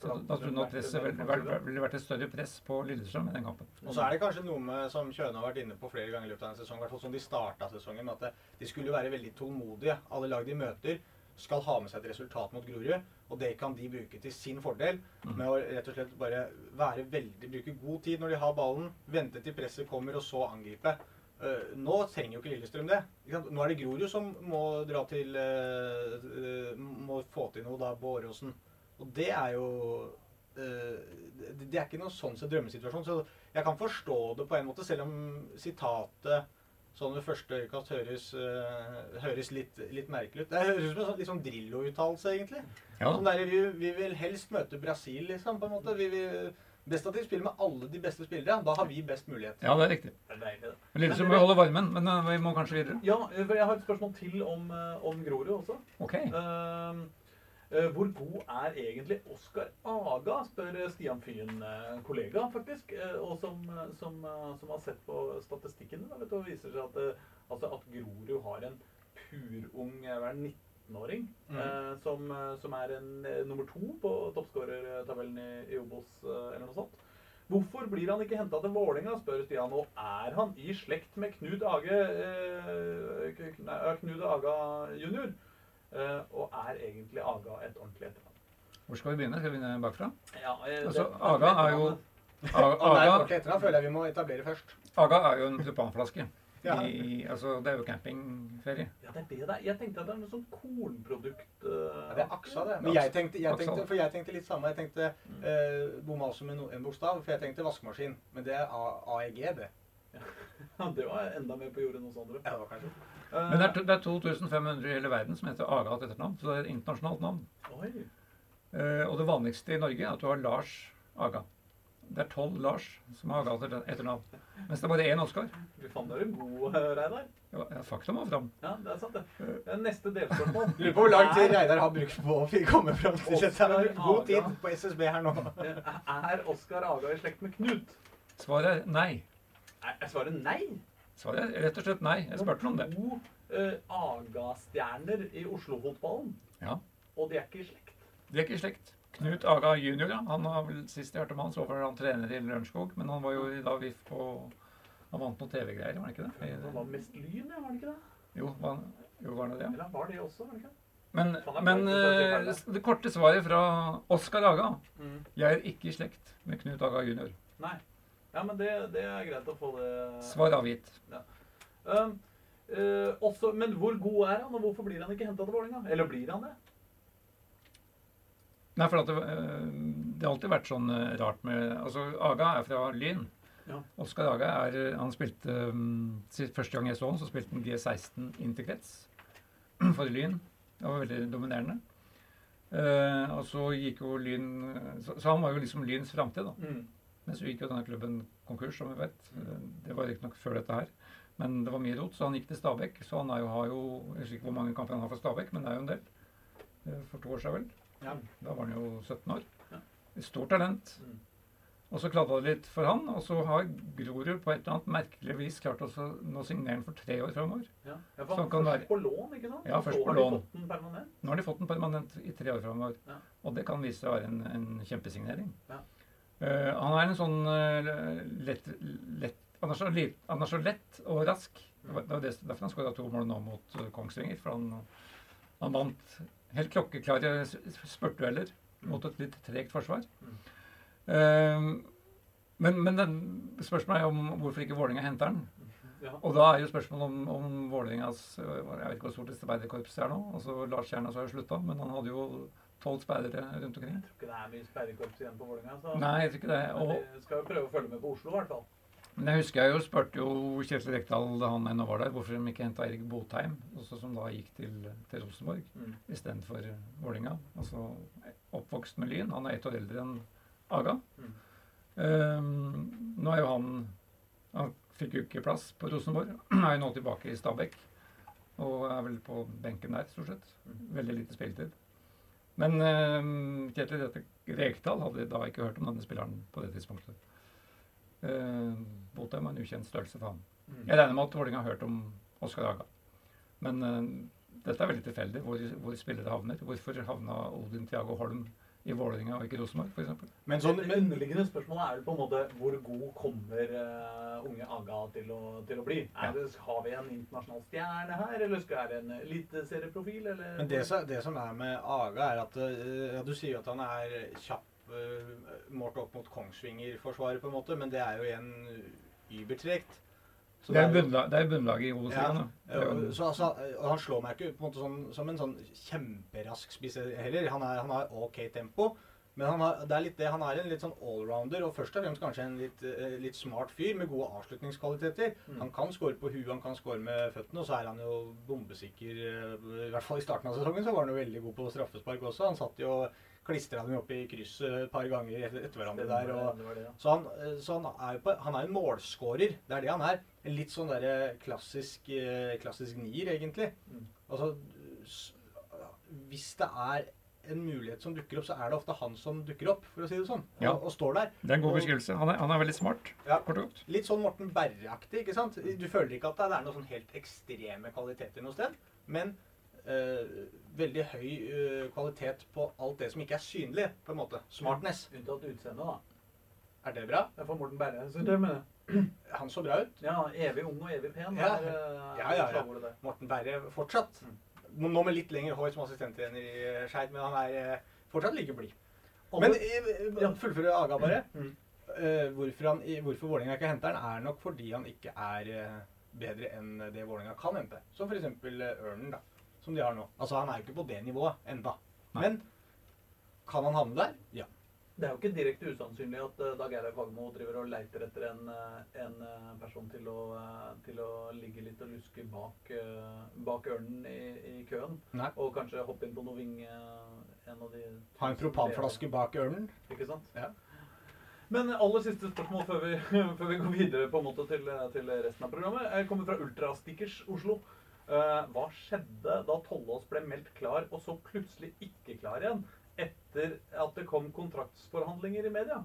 Så da, tror jeg
nok
presset ville vært, et større press på Lillestrøm i den kampen.
Og så er det kanskje noe med, som Kjøne har vært inne på flere ganger i løpet av en sesong, i hvert fall som de starta sesongen, med at de skulle være veldig tålmodige. Alle lag de møter, skal ha med seg et resultat mot Grorud, og det kan de bruke til sin fordel.
Mm.
Med å rett og slett bare være veldig, bruke god tid når de har ballen, vente til presset kommer, og så angripe. Uh, nå trenger jo ikke Lillestrøm det. Ikke? Nå er det Grorud som må dra til uh, uh, Må få til noe da på Åråsen. Og det er jo eh, det, er ikke noen sånn sett drømmesituasjon. Så jeg kan forstå det på en måte, selv om sitatet sånn ved første øyekast høres, eh, høres litt, litt merkelig ut. Det høres ut som en sånn, litt sånn Drillo-uttalelse, egentlig.
Ja,
Sånn der, vi, vi vil helst møte Brasil, liksom. på en måte. Vi vil Best at de spiller med alle de beste spillere. Da har vi best mulighet.
ja, det er riktig.
Det er deilig, det.
Lillestrøm holde varmen, men eh, vi må kanskje videre.
Ja, for jeg har et spørsmål til om, om Grorud også.
Ok.
Eh, eh, hvor god er egentlig Oskar Aga, spør Stian Fyn, eh, kollega faktisk, eh, og som, eh, som, eh, som har sett på statistikken da, vet du, og viser seg at, eh, altså at Grorud har en purung eh, hva er det, 19-åring
Mm.
eh, som, eh, som er en, eh, nummer to på toppskårertabellen i, i Obos, eh, eller noe sånt. Hvorfor blir han ikke henta til Vålinga, spør Stian. Og er han i slekt med Knut Age eh, K- nei, ja, Knut Aga jr.? Eh, og er egentlig Aga et ordentlig etternavn?
Hvor skal vi begynne? Skal vi begynne bakfra?
Ja, det,
Altså,
det-
Aga er jo
Aga, nei,
Aga,
ordentlig etternavn føler jeg vi må etablere først.
Aga er jo en tulipanflaske.
Ja.
I, altså, det er jo campingferie.
Ja, det er det det er. Jeg tenkte at det er noe sånn kornprodukt uh,
Ja, det er aksa, det. Men jeg tenkte, jeg tenkte, for jeg tenkte litt samme. Jeg tenkte uh, bomma også med no, en bokstav, for jeg tenkte vaskemaskin. Men det er AEG, det.
Ja, det var enda mer på jordet enn hos andre.
Ja, det var kanskje.
Eh,
Men det er, det er 2500 i hele verden som heter Aga til etternavn. Så det er et internasjonalt navn.
Oi.
Eh, og det vanligste i Norge er at du har Lars Aga. Det er tolv Lars som har Aga til etternavn. Mens det er bare én Oskar.
Du fant er en god uh, Reidar.
Ja, ja, fakta var fram.
Ja, det er sant, det. Eh, Neste delspørsmål.
Lurer på hvor lang tid Reidar har brukt på å komme fram til dette. Han har god tid på SSB her nå.
Er Oskar Aga i slekt med Knut?
Svaret er nei.
Er svaret nei?
Svaret er rett og slett nei. Jeg spurte om det.
To uh, Aga-stjerner i Oslo-fotballen,
Ja.
og de er ikke i slekt.
De er ikke i slekt. Knut Aga jr. Ja. Han har vel, Sist jeg hørte om han, så var han trener i Lørenskog. Men han var jo da VIF på Han vant noen TV-greier, var han ikke det?
Han var mest lyn, var det ikke det?
Jo, var, jo, var det det? ja.
Eller var det også, var det ikke?
Men,
det
men eh,
si
det korte svaret fra Oskar Aga
Mm.
Jeg er ikke i slekt med Knut Aga jr.
Nei. Ja, men det, det er greit å få det
Svar avgitt.
Um, uh, også, men hvor god er han, og hvorfor blir han ikke henta til Vålerenga? Eller blir han det?
Nei, for at det, eh, det har alltid vært sånn eh, rart med Altså, Aga er fra Lyn.
Ja.
Oskar Aga er Han spilte um, Første gang jeg så han, så spilte han G16 interkrets for Lyn. Det var veldig dominerende. Eh, og så gikk jo Lyn så, så han var jo liksom Lyns framtid, da.
Mm.
Men så gikk jo denne klubben konkurs, som vi vet. Det var riktignok før dette her. Men det var mye rot, så han gikk til Stabæk. Så han jo, har jo Jeg husker ikke hvor mange kamper han har for Stabæk, men det er jo en del. Eh, For to år siden, vel.
Ja.
Da var han jo 17 år.
Ja.
Stort talent.
Mm.
Og så kladda det litt for han, og så har Grorud på et eller annet merkelig vis klart å nå signere han for tre år framover.
Ja. ja, for
han kan
først
være-
på lån, ikke sant?
Ja, først på lån. Nå har de fått den permanent i tre år framover.
Ja.
Og det kan vise seg å være en, en kjempesignering.
Ja.
Eh, han er en sånn uh, lett, lett han, er så han er så lett og rask. Det var, det var derfor han skåra to mål nå mot uh, Kongsvinger. For han, han vant helt klokkeklare spurtdueller mot et litt tregt forsvar. Men men den, spørsmålet er om hvorfor ikke Vålerenga henter han.
Ja.
Og da er jo spørsmålet om, om Vålerengas Jeg vet ikke hvor stort speiderkorps er nå. Altså Lars Kjernas har jo slutta, men han hadde jo tolv speidere rundt omkring.
Jeg tror ikke det er mye sperrekorps igjen på Vålerenga. så-
Nei, jeg tror ikke det.
Men
Og,
de skal jo prøve å følge med på Oslo, i hvert fall.
men jeg husker jeg jo spurte jo Kjetil Rekdal da han ennå var der, hvorfor de ikke henta Erik Botheim, også som da gikk til, til Rosenborg
Mm.
istedenfor Vålerenga. Altså oppvokst med Lyn. Han er ett år eldre enn Aga.
Mm.
Um, nå er jo han Han fikk jo ikke plass på Rosenborg. er jo nå tilbake i Stabæk. Og er vel på benken der, stort sett.
Mm.
Veldig lite spilletid. Men uh, Kjetil Rekdal hadde da ikke hørt om denne spilleren på det tidspunktet. Uh, Botheim var en ukjent størrelse for ham.
Mm.
Jeg regner med at Vålerenga har hørt om Oskar Aga. Men uh, dette er veldig tilfeldig hvor, hvor spillere havner. Hvorfor havna Odin Thiago Holm i Vålerenga og ikke Rosenborg, f.eks.?
Men sånn,
det underliggende spørsmålet er vel på en måte hvor god kommer uh, unge Aga til å, til å bli? Er det, har vi en internasjonal stjerne her, eller skal det det en eliteserieprofil? eller-
men det, som- det som er med Aga, er at uh, ja, Du sier at han er kjapp uh, målt opp mot Kongsvinger-forsvaret, på en måte, men det er jo igjen übertregt. Så
Det er bunnla- det er bunnlaget i Obos-ligaen.
Ja, Så altså, han slår meg ikke ut på en måte sånn, som en sånn kjemperask spiser heller. Han, er, han har ok tempo. Men han har, det er litt det, han er en litt sånn allrounder, og først og fremst kanskje en litt, eh, litt smart fyr med gode avslutningskvaliteter.
Mm.
Han kan score på huet, han kan score med føttene, og så er han jo bombesikker. eh, I hvert fall i starten av sesongen så var han jo veldig god på straffespark også. Han satt jo klistra dem opp i krysset et par ganger etter, etter hverandre der. og så han, eh, så han er jo på, han er en målskårer. Det er det han er. En litt sånn derre klassisk, eh, klassisk nier, egentlig.
Mm.
Altså, hvis det er en mulighet som dukker opp, så er det ofte han som dukker opp, for å si det sånn. Og,
Ja.
og står der.
Det er en god beskrivelse. Han er, han er veldig smart,
Ja.
kort og godt.
Litt sånn Morten Berre-aktig, ikke sant? Du føler ikke at det er noen sånn helt ekstreme kvaliteter noe sted, men øh, veldig høy øh, kvalitet på alt det som ikke er synlig, på en måte. Smartness.
Unntatt utseendet, da.
Er det bra?
Det er for Morten Berre. Så det mener jeg.
Han så bra ut.
Ja, evig ung og evig pen.
Ja.
er, eh,
Ja, ja, ja. Morten Berre fortsatt. Nå med litt lengre hår som assistenttrener i Skeid, men han er eh, fortsatt like blid. Men eh, fullføre Aga bare.
Mm.
Uh, hvorfor, han, hvorfor Vålerenga ikke henter han, er nok fordi han ikke er eh, bedre enn det Vålerenga kan hente. Som f.eks. Ørnen, da. Som de har nå. Altså, han er jo ikke på det nivået enda.
Nei.
Men kan han havne der? Ja.
Det er jo ikke direkte usannsynlig at uh, Dag Eilev Fagermo driver og leiter etter en, eh, en eh, person til å, eh, til å ligge litt og luske bak, eh, bak ørnen i, i køen.
Nei.
Og kanskje hoppe inn på noe ving eh, en av de
Ha en propanflaske bak ørnen?
Ikke sant?
Ja.
Men aller siste spørsmål før vi, før vi går videre på en måte til, til resten av programmet. Jeg kommer fra Ultrastickers Oslo. Eh, hva skjedde da Tollås ble meldt klar, og så plutselig ikke klar igjen? Etter at det kom kontraktsforhandlinger i media.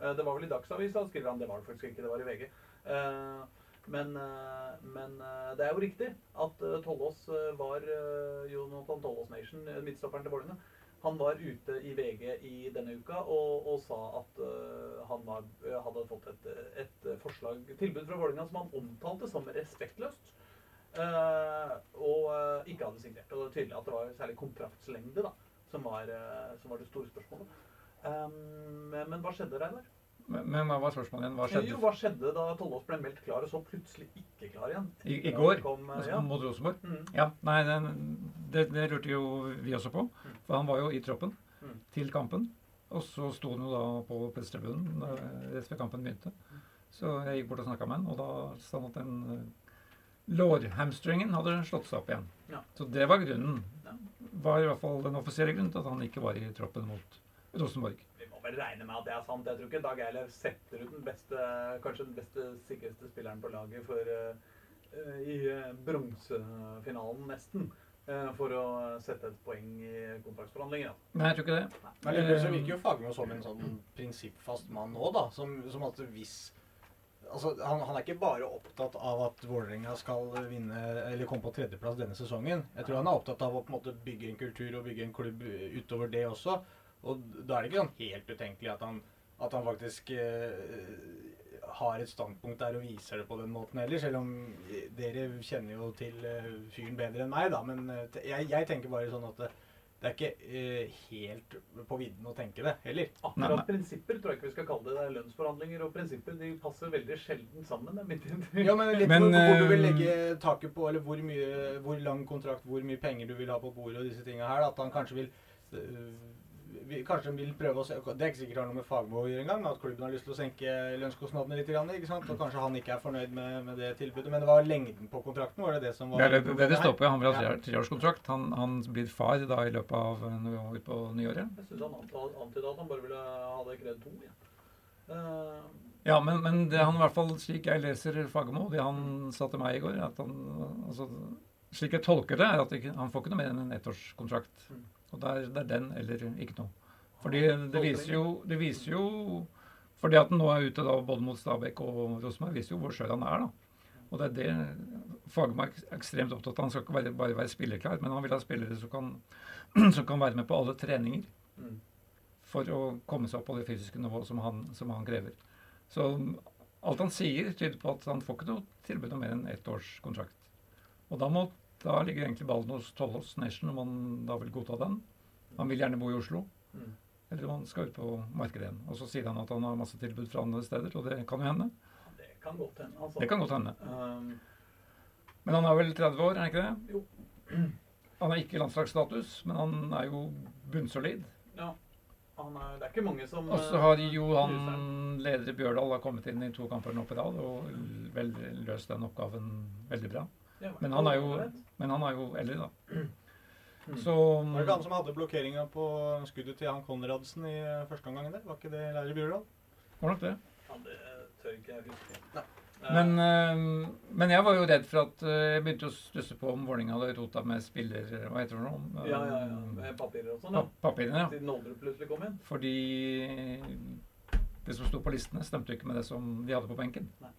Eh, det var vel i Dagsavisen, da skriver han. Det var det faktisk ikke, det var i VG. Eh, men, eh, men det er jo riktig at Tollås var Jonathan Tollås Nation, midtstopperen til Vålerenga. Han var ute i VG i denne uka og, og sa at han var, hadde fått et, et forslag, tilbud fra Vålerenga som han omtalte som respektløst. og ikke hadde signert. Og det er tydelig at det var særlig kontraktslengde da, som var, eh, som var det store spørsmålet. Um, men, hva skjedde, Reidar?
Men, men hva var spørsmålet igjen? Hva
Jo, hva skjedde da Tollås ble meldt klar, og så plutselig ikke klar igjen?
i, i går
kom, eh, ja.
mot Rosenborg?
Mm.
Ja, nei, den, det, det lurte jo vi også på. For han var jo i troppen
Mm.
til kampen. Og så sto han jo da på pressetribunen rett før kampen begynte. Så jeg gikk bort og snakka med han, og da sa han at den eh, lårhamstringen hadde slått seg opp igjen.
Ja.
Så det var grunnen.
Ja.
Var i hvert fall den offisielle grunnen til at han ikke var i troppen mot Rosenborg.
Vi må vel regne med at det er sant. Jeg tror ikke Dag Eilev setter ut den beste, kanskje den beste, sikreste spilleren på laget for, eh, i eh, bronsefinalen, nesten. eh, for å sette et poeng i kontraktsforhandlinger.
Nei, jeg tror ikke det.
Men det så virker jo Fagermo som en sånn prinsippfast mann nå, da. Som, som at hvis Altså, han, han er ikke bare opptatt av at Vålerenga skal vinne eller komme på tredjeplass denne sesongen. Jeg tror han er opptatt av å på en måte bygge en kultur og bygge en klubb utover det også. Og da er det ikke sånn helt utenkelig at han, at han faktisk eh, har et standpunkt der og viser det på den måten heller. Selv om eh, dere kjenner jo til eh, fyren bedre enn meg, da. Men eh, jeg, jeg tenker bare sånn at det, det er ikke uh, helt på vidden å tenke det heller.
Akkurat
Nei, nei.
prinsipper tror jeg ikke vi skal kalle det. Det er lønnsforhandlinger og prinsipper de passer veldig sjelden sammen.
Ja, men litt
Men,
hvor, hvor du vil
eh,
legge taket på, eller hvor mye, hvor lang kontrakt, hvor mye penger du vil ha på bordet og disse tinga her. At han kanskje vil øh, vi- Kanskje vil prøve å se Det er ikke sikkert det har noe med Fagermo å gjøre engang, at klubben har lyst til å senke lønnskostnadene litt. ikke sant? Og kanskje han ikke er fornøyd med, med det tilbudet. Men det var lengden på kontrakten, var det det som var
Det er det det, det står på. Han vil ha treårskontrakt. Han, han blir far da i løpet av noe år på nyåret.
Jeg syns han antydet at han bare ville ha det krevd to. Ja. Uh,
Ja, men, men det han i hvert fall, slik jeg leser Fagermo, det han sa til meg i går at han, altså, Slik jeg tolker det, er at han får ikke noe mer enn en ettårskontrakt.
Mm.
Og det er, det er den eller ikke noe. Fordi det viser jo, det viser jo Fordi at han nå er ute da både mot Stabæk og Rosenborg, viser jo hvor skjør han er, da. Og det er det Fagermark er ekstremt opptatt av. Han skal ikke bare, bare være spillerklar, men han vil ha spillere som kan, som kan være med på alle treninger
mm.
for å komme seg opp på det fysiske nivået som han, som han krever. Så alt han sier, tyder på at han får ikke noe tilbud om mer enn ett års kontrakt. Og da, må, da ligger egentlig ballen hos Tollås Nation om han da vil godta den. Han vil gjerne bo i Oslo,
Mm.
eller om han skal ut på markedet igjen. Og så sier han at han har masse tilbud fra andre steder, og det kan jo hende.
Det kan godt hende, altså.
Det kan godt hende.
Um,
Men han er vel 30 år, er han ikke det?
Jo.
Han har ikke landslagsstatus, men han er jo bunnsolid.
ja. Han er, det er ikke mange som
Og så
eh,
har jo han
huser han.
leder Bjørdal har kommet inn i to kamper nå på rad og vel løst den oppgaven veldig bra. Men han er jo, men han er jo eldre, da.
Mm.
Så
Var det ikke han som hadde blokkeringa på skuddet til han Konradsen i første omgang der? Var ikke det Lærer Bjørdal?
var nok det.
Ja, det tør ikke jeg huske.
Nei.
Eh,
Men, eh, men jeg var jo redd for at eh, Jeg begynte å stusse på om Vålerenga hadde rota med spiller... Hva heter det nå?
ja, ja, ja. Med papirer og sånn, ja.
Papirene, ja.
Siden Oldrup plutselig kom inn.
Fordi det som sto på listene, stemte ikke med det som de hadde på benken.
Nei.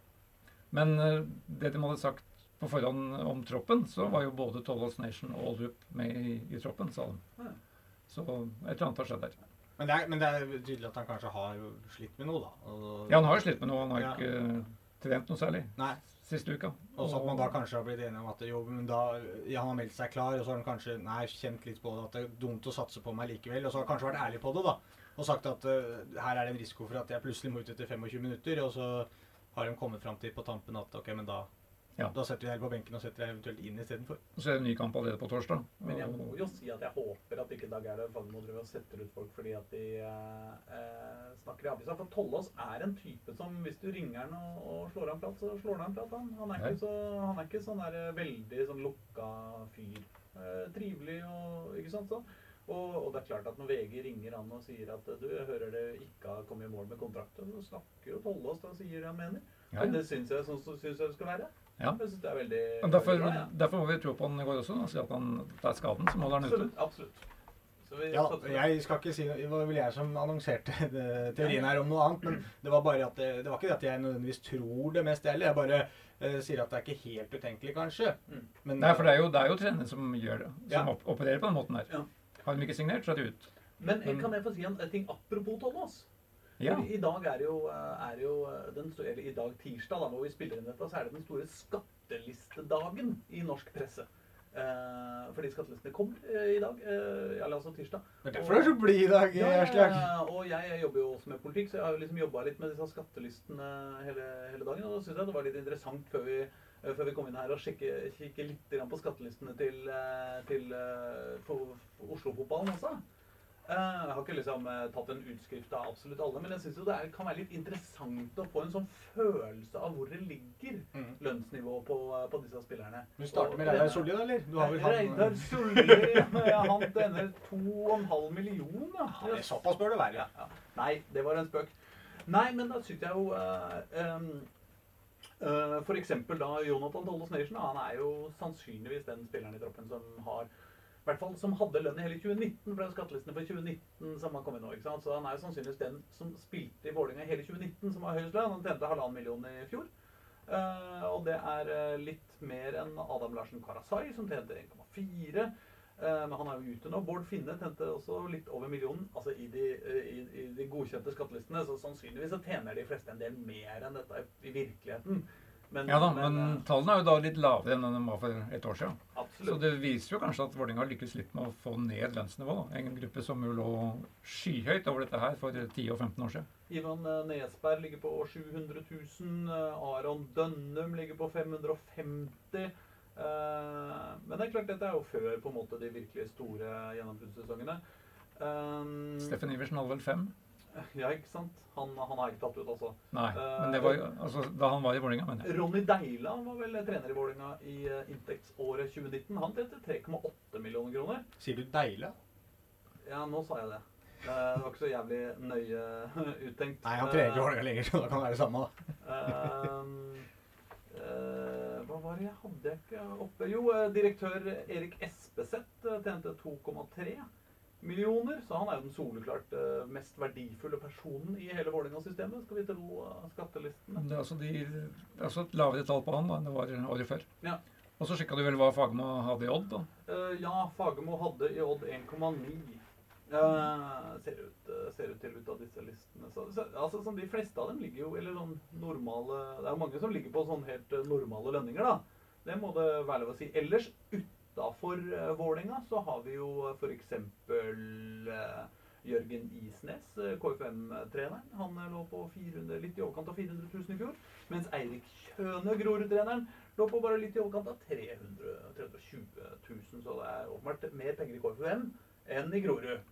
Men eh, det de hadde sagt på forhånd om troppen, så var jo både Tollås Nation og Oldrup med i, i troppen, sa de. Så et eller annet har skjedd der.
Men det, er, men det er tydelig at han kanskje har slitt med noe, da. Og,
Ja, han har jo slitt med noe. Han har
Ja.
ikke eh, trent noe særlig
Nei.
siste uka.
Og så at man da kanskje har blitt enige om at jo, men da, ja, han har meldt seg klar, og så har han kanskje nei, kjent litt på det, at det er dumt å satse på meg likevel. Og så har han kanskje vært ærlig på det, da. Og sagt at uh, her er det en risiko for at jeg plutselig må ut etter 25 minutter. Og så har de kommet fram til på tampen at ok, men da,
Ja.
da setter jeg på benken og setter jeg eventuelt inn istedenfor.
Og så er det en ny kamp allerede på torsdag.
Men jeg må jo si at jeg håper at ikke Dag Erlend Fagermo driver og setter ut folk fordi at de eh, eh, snakker i avisa. For Tollås er en type som hvis du ringer han og, og slår han prat, så slår han prat. Han, han, er, ikke så, han er ikke sånn der eh, veldig sånn lukka fyr. Eh, trivelig og ikke sant sånn. Og, og det er klart at når VG ringer han og sier at du jeg hører det ikke har kommet i mål med kontrakten, så snakker jo Tollås da og sier det han mener.
Ja,
Men det syns jeg sånn som syns jeg det skal være.
Ja.
Jeg synes det er veldig,
Men derfor,
veldig bra. Ja.
derfor må vi tro på han i går også. Da. Si at han tar skaden, så holder han ute.
Absolutt. absolutt. Så vi
Ja,
det.
jeg skal ikke si Det var vel jeg som annonserte det, teorien her om noe annet. Men det var bare at det, det var ikke det at jeg nødvendigvis tror det mest heller. Jeg bare uh, sier at det er ikke helt utenkelig, kanskje.
Mm.
Men,
Nei, for det er jo, det er jo trenere som gjør det. Som
Ja.
opererer på den måten her.
Ja.
Har de ikke signert, så er de ut.
Men eh,
Men-
kan jeg få si en ting apropos Tollås?
Ja.
I dag er jo, eh, er jo eh, den, eller i dag tirsdag, da, hvor vi spiller inn dette, så er det den store skattelistedagen i norsk presse. Eh, fordi skattelistene kommer eh, i dag, eh, eller altså tirsdag.
det er derfor du er så blid i dag,
Ja, ja, og jeg, jeg jobber jo også med politikk, så jeg har jo liksom jobba litt med disse skattelistene hele, hele dagen. Og da syns jeg det var litt interessant før vi, før vi kom inn her og kikke litt på skattelistene til, til for- for Oslo-fotballen også. Eh, Jeg har ikke liksom eh, tatt en utskrift av absolutt alle, men jeg syns det er, kan være litt interessant å få en sånn følelse av hvor det ligger
Mm.
lønnsnivå på, eh, på disse spillerne.
Du starter med Reidar Solli, da, eller? Du har vel
Reidar Solli Han tjener 2,5 millioner.
ja, det er Såpass bør det være.
Ja, ja. Nei, det var en spøk. Nei, men da syns jeg jo uh, um, uh, For eksempel da Jonathan Tollos Nation. Han er jo sannsynligvis den spilleren i troppen som har hvert fall som hadde lønn i hele 2019, for det er skattelistene for 2019 som har kommet nå. ikke sant? Så han er jo sannsynligvis den som spilte i Vålerenga i hele 2019 som har høyest lønn. Han tjente halvannen million i fjor. Uh, og det er eh, litt mer enn Adam Larsen Karasai, som tjente 1,4. Eh, men han er jo ute nå. Bård Finne tjente også litt over millionen altså i de, i, i de godkjente skattelistene. Så sannsynligvis så tjener de fleste en del mer enn dette i virkeligheten. Men,
Ja da, men
men,
tallene er jo da litt lavere enn de var for et år siden.
Absolutt.
Så det viser jo kanskje at Vålerenga har lykkes litt med å få ned lønnsnivået. En gruppe som jo lå skyhøyt over dette her for 10 og 15 år siden.
Ivan eh, Nesberg ligger på 700 000. eh, Aron Dønnum ligger på 550 Eh, men det er klart, dette er jo før på en måte de virkelig store gjennombruddssesongene.
Steffen Iversen hadde vel fem?
Ja, ikke sant? Han, han er ikke tatt ut, altså.
Nei, men det var jo altså, da han var i Vålerenga, mener jeg.
Ronny Deila var vel trener i Vålerenga i eh, inntektsåret 2019. Han tjente 3,8 millioner kroner.
Sier du Deila?
Ja, nå sa jeg det. Eh, Det var ikke så jævlig nøye uttenkt.
Nei, han trener ikke Vålerenga lenger, så da kan det være det samme. da.
Ehm, eh, hva var det jeg hadde ikke oppe? Jo, eh, direktør Erik Espeseth eh, tjente 2,3 millioner. Så han er jo den soleklart eh, mest verdifulle personen i hele Vålerenga-systemet, skal vi tro eh, skattelistene.
Det er altså, de, altså et lavere tall på han da, enn det var året før.
Ja.
Og så sjekka du vel hva Fagermo hadde i Odd? da.
Uh, ja, Fagermo hadde i Odd 1,9. Uh, ser, ut, eh, ser ut til ut av disse listene. Så, så, altså, sånn, de fleste av dem ligger jo eller sånn normale Det er jo mange som ligger på sånn helt eh, normale lønninger, da. Det må det være lov å si. Ellers utafor uh, Vålerenga så har vi jo f.eks. Uh, Jørgen Isnes, eh, KFM-treneren. Han eh, lå på 400, litt i overkant av 400 000 i fjor. Mens Eirik Kjøne, Grorud-treneren, lå på bare litt i overkant av 300 320 000. Så det er åpenbart mer penger i KFM enn i Grorud.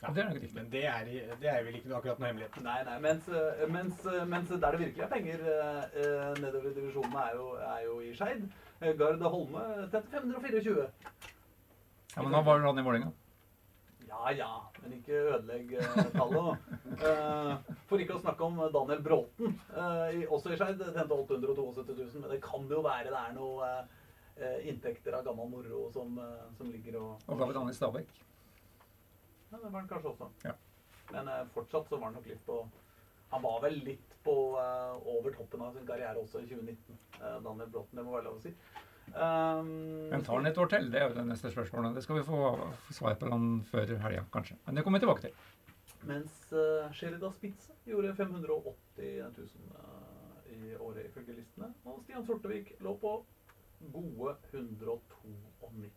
Ja, det er nok riktig.
Men det er, det er vel ikke akkurat noe hemmelighet.
Nei, nei, mens, eh, mens, eh, mens der det virkelig er penger eh, eh, nedover i divisjonene, er jo, er jo i Skeid. Gard Holme til 524.
Ja, Men da var han i Vålerenga.
Ja ja, men ikke ødelegg eh, tallet. Eh, for ikke å snakke om Daniel Bråten, eh, i- også i Skeid, tjente 872 000. Men det kan jo være det er noe inntekter av gammel moro som, som ligger og
Og da var han i Stabæk.
Ja, det var han kanskje også.
Ja.
Men fortsatt så var han nok litt på Han var vel litt på uh, over toppen av sin karriere også i 2019. uh, Daniel Bråten, det må være lov å si. Um,
Men tar han et år til? Det er jo det neste spørsmålet. Det skal vi få svar på han før helga, kanskje. Men det kommer vi tilbake til.
Mens uh, Sherida Spitze gjorde 580 000 uh, i året ifølge listene. Og Stian Sortevik lå på gode 192.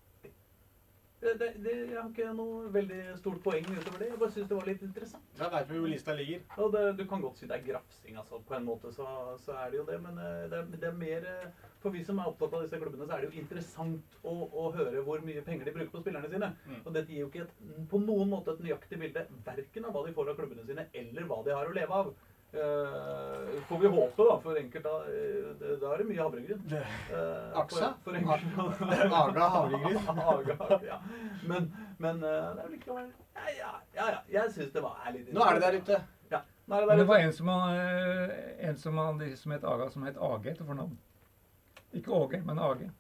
Det, det, det, jeg har ikke noe veldig stort poeng utover det. Jeg bare syns det var litt interessant.
Det er derfor lista ligger.
Og det, du kan godt si det er grafsing, altså. På en måte så, så er det jo det. Men eh, det er, det er mer eh, For vi som er opptatt av disse klubbene, så er det jo interessant å, å høre hvor mye penger de bruker på spillerne sine.
Mm.
Og dette gir jo ikke et, på noen måte et nøyaktig bilde verken av hva de får av klubbene sine, eller hva de har å leve av. Uh, får vi håpe, da, for enkelte uh, Da er det mye havregryn. Uh,
Aksa?
For, for enkelte,
Aga havregryn.
Aga, ja. Men, men uh, det er jo likevel Ja, ja, ja. ja. Jeg syns det var er litt
Nå er det der ute.
Ja. Nå er det der ute.
det var en som, eh, en som, han- som het Aga, som het Age til fornavn. Ikke Åge, men Age.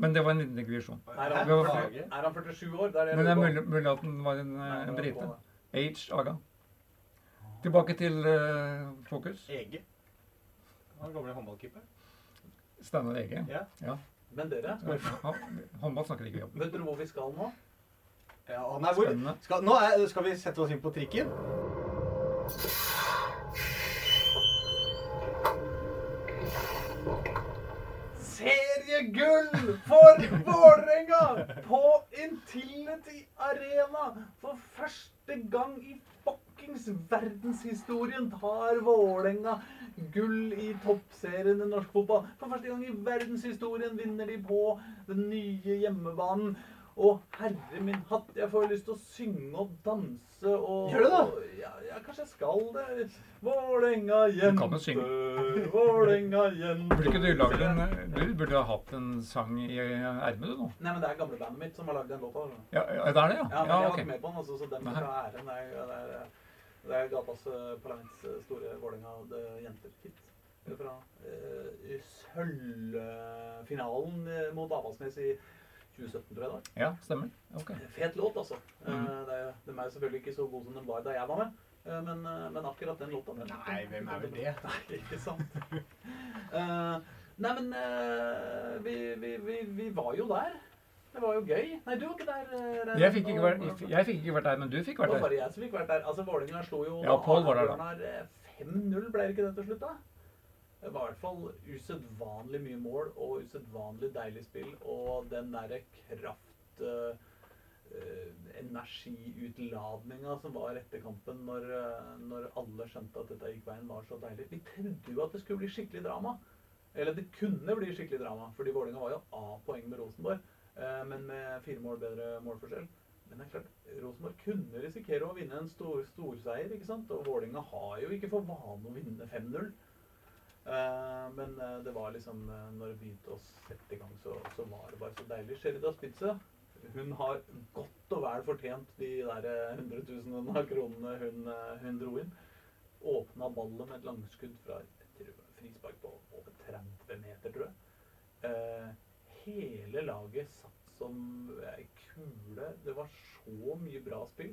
Men det var en liten digresjon.
Er han,
Det var-
40 er han 47 år? Det er det
Men det er mulig, at han var en, eh, en brite.
Age.
H. Aga. Tilbake til uh, fokus.
Ege. Han gamle håndballkeeper.
Steinar Ege.
Ja.
Men dere,
Ja, Håndball snakker ikke vi om.
vet dere hvor vi skal nå?
ja nei, hvor, skal, nå er, skal vi sette oss inn på trikken.
Seriegull for Vålerenga på Intility Arena! For første gang i fuckings verdenshistorien tar Vålerenga gull i toppserien i norsk fotball. For første gang i verdenshistorien vinner de på den nye hjemmebanen. Og herre min hatt, jeg får lyst til å synge og danse og
Gjør du det?
og- Ja, ja, kanskje jeg skal det. Vålerenga
jente.
Vålerenga jente
Burde ikke du lage en Du burde ha hatt en sang i ermet, du nå.
Nei, men det er gamlebandet mitt som har lagd den låta.
Ja, ja, det er det, ja?
Ja, men
Ja,
jeg var
ok.
ikke med på den, altså, så den skal ha æren. Det er, gatas eh, parlaments eh, store Vålerenga jenter-kit. Fra uh, sølvfinalen eh, mot Avaldsnes i 2017, tror jeg det var.
Ja, stemmer. Ok.
Fet låt, altså. Eh,
Mm.
det de er selvfølgelig ikke så god som den var da jeg var med. eh, Men, eh, men akkurat den låta den,
Nei, hvem er vel det?
Nei, ikke sant. uh, nei, men uh, vi, vi, vi, vi var jo der. Det var jo gøy. Nei, du var ikke der. eh,
Jeg fikk ikke vært, jeg fikk ikke vært der, men du fikk vært der.
Det var bare jeg som fikk vært der. Altså, Vålerenga slo jo
Ja, Pål var der, da.
Eh, 5-0, ble det ikke det til slutt, da? Det var i hvert fall usedvanlig mye mål og usedvanlig deilig spill. Og den derre kraft uh, Energiutladninga som var etter kampen når, når alle skjønte at dette gikk veien, var så deilig. Vi trodde jo at det skulle bli skikkelig drama. Eller det kunne bli skikkelig drama, fordi Vålerenga var jo A-poeng med Rosenborg. Eh, Men med fire mål bedre målforskjell. Men det er klart, Rosenborg kunne risikere å vinne en stor, storseier, ikke sant? Og Vålerenga har jo ikke for vane å vinne 5-0. Eh, men eh, det var liksom Når vi begynte å sette i gang, så, så var det bare så deilig. Sherida Spitze hun har godt og vel fortjent de der 100 000 av kronene hun, hun dro inn. Åpna ballet med et langskudd fra et frispark på over 30 meter, tror jeg. Eh, hele laget satt som ei kule. Det var så mye bra spill.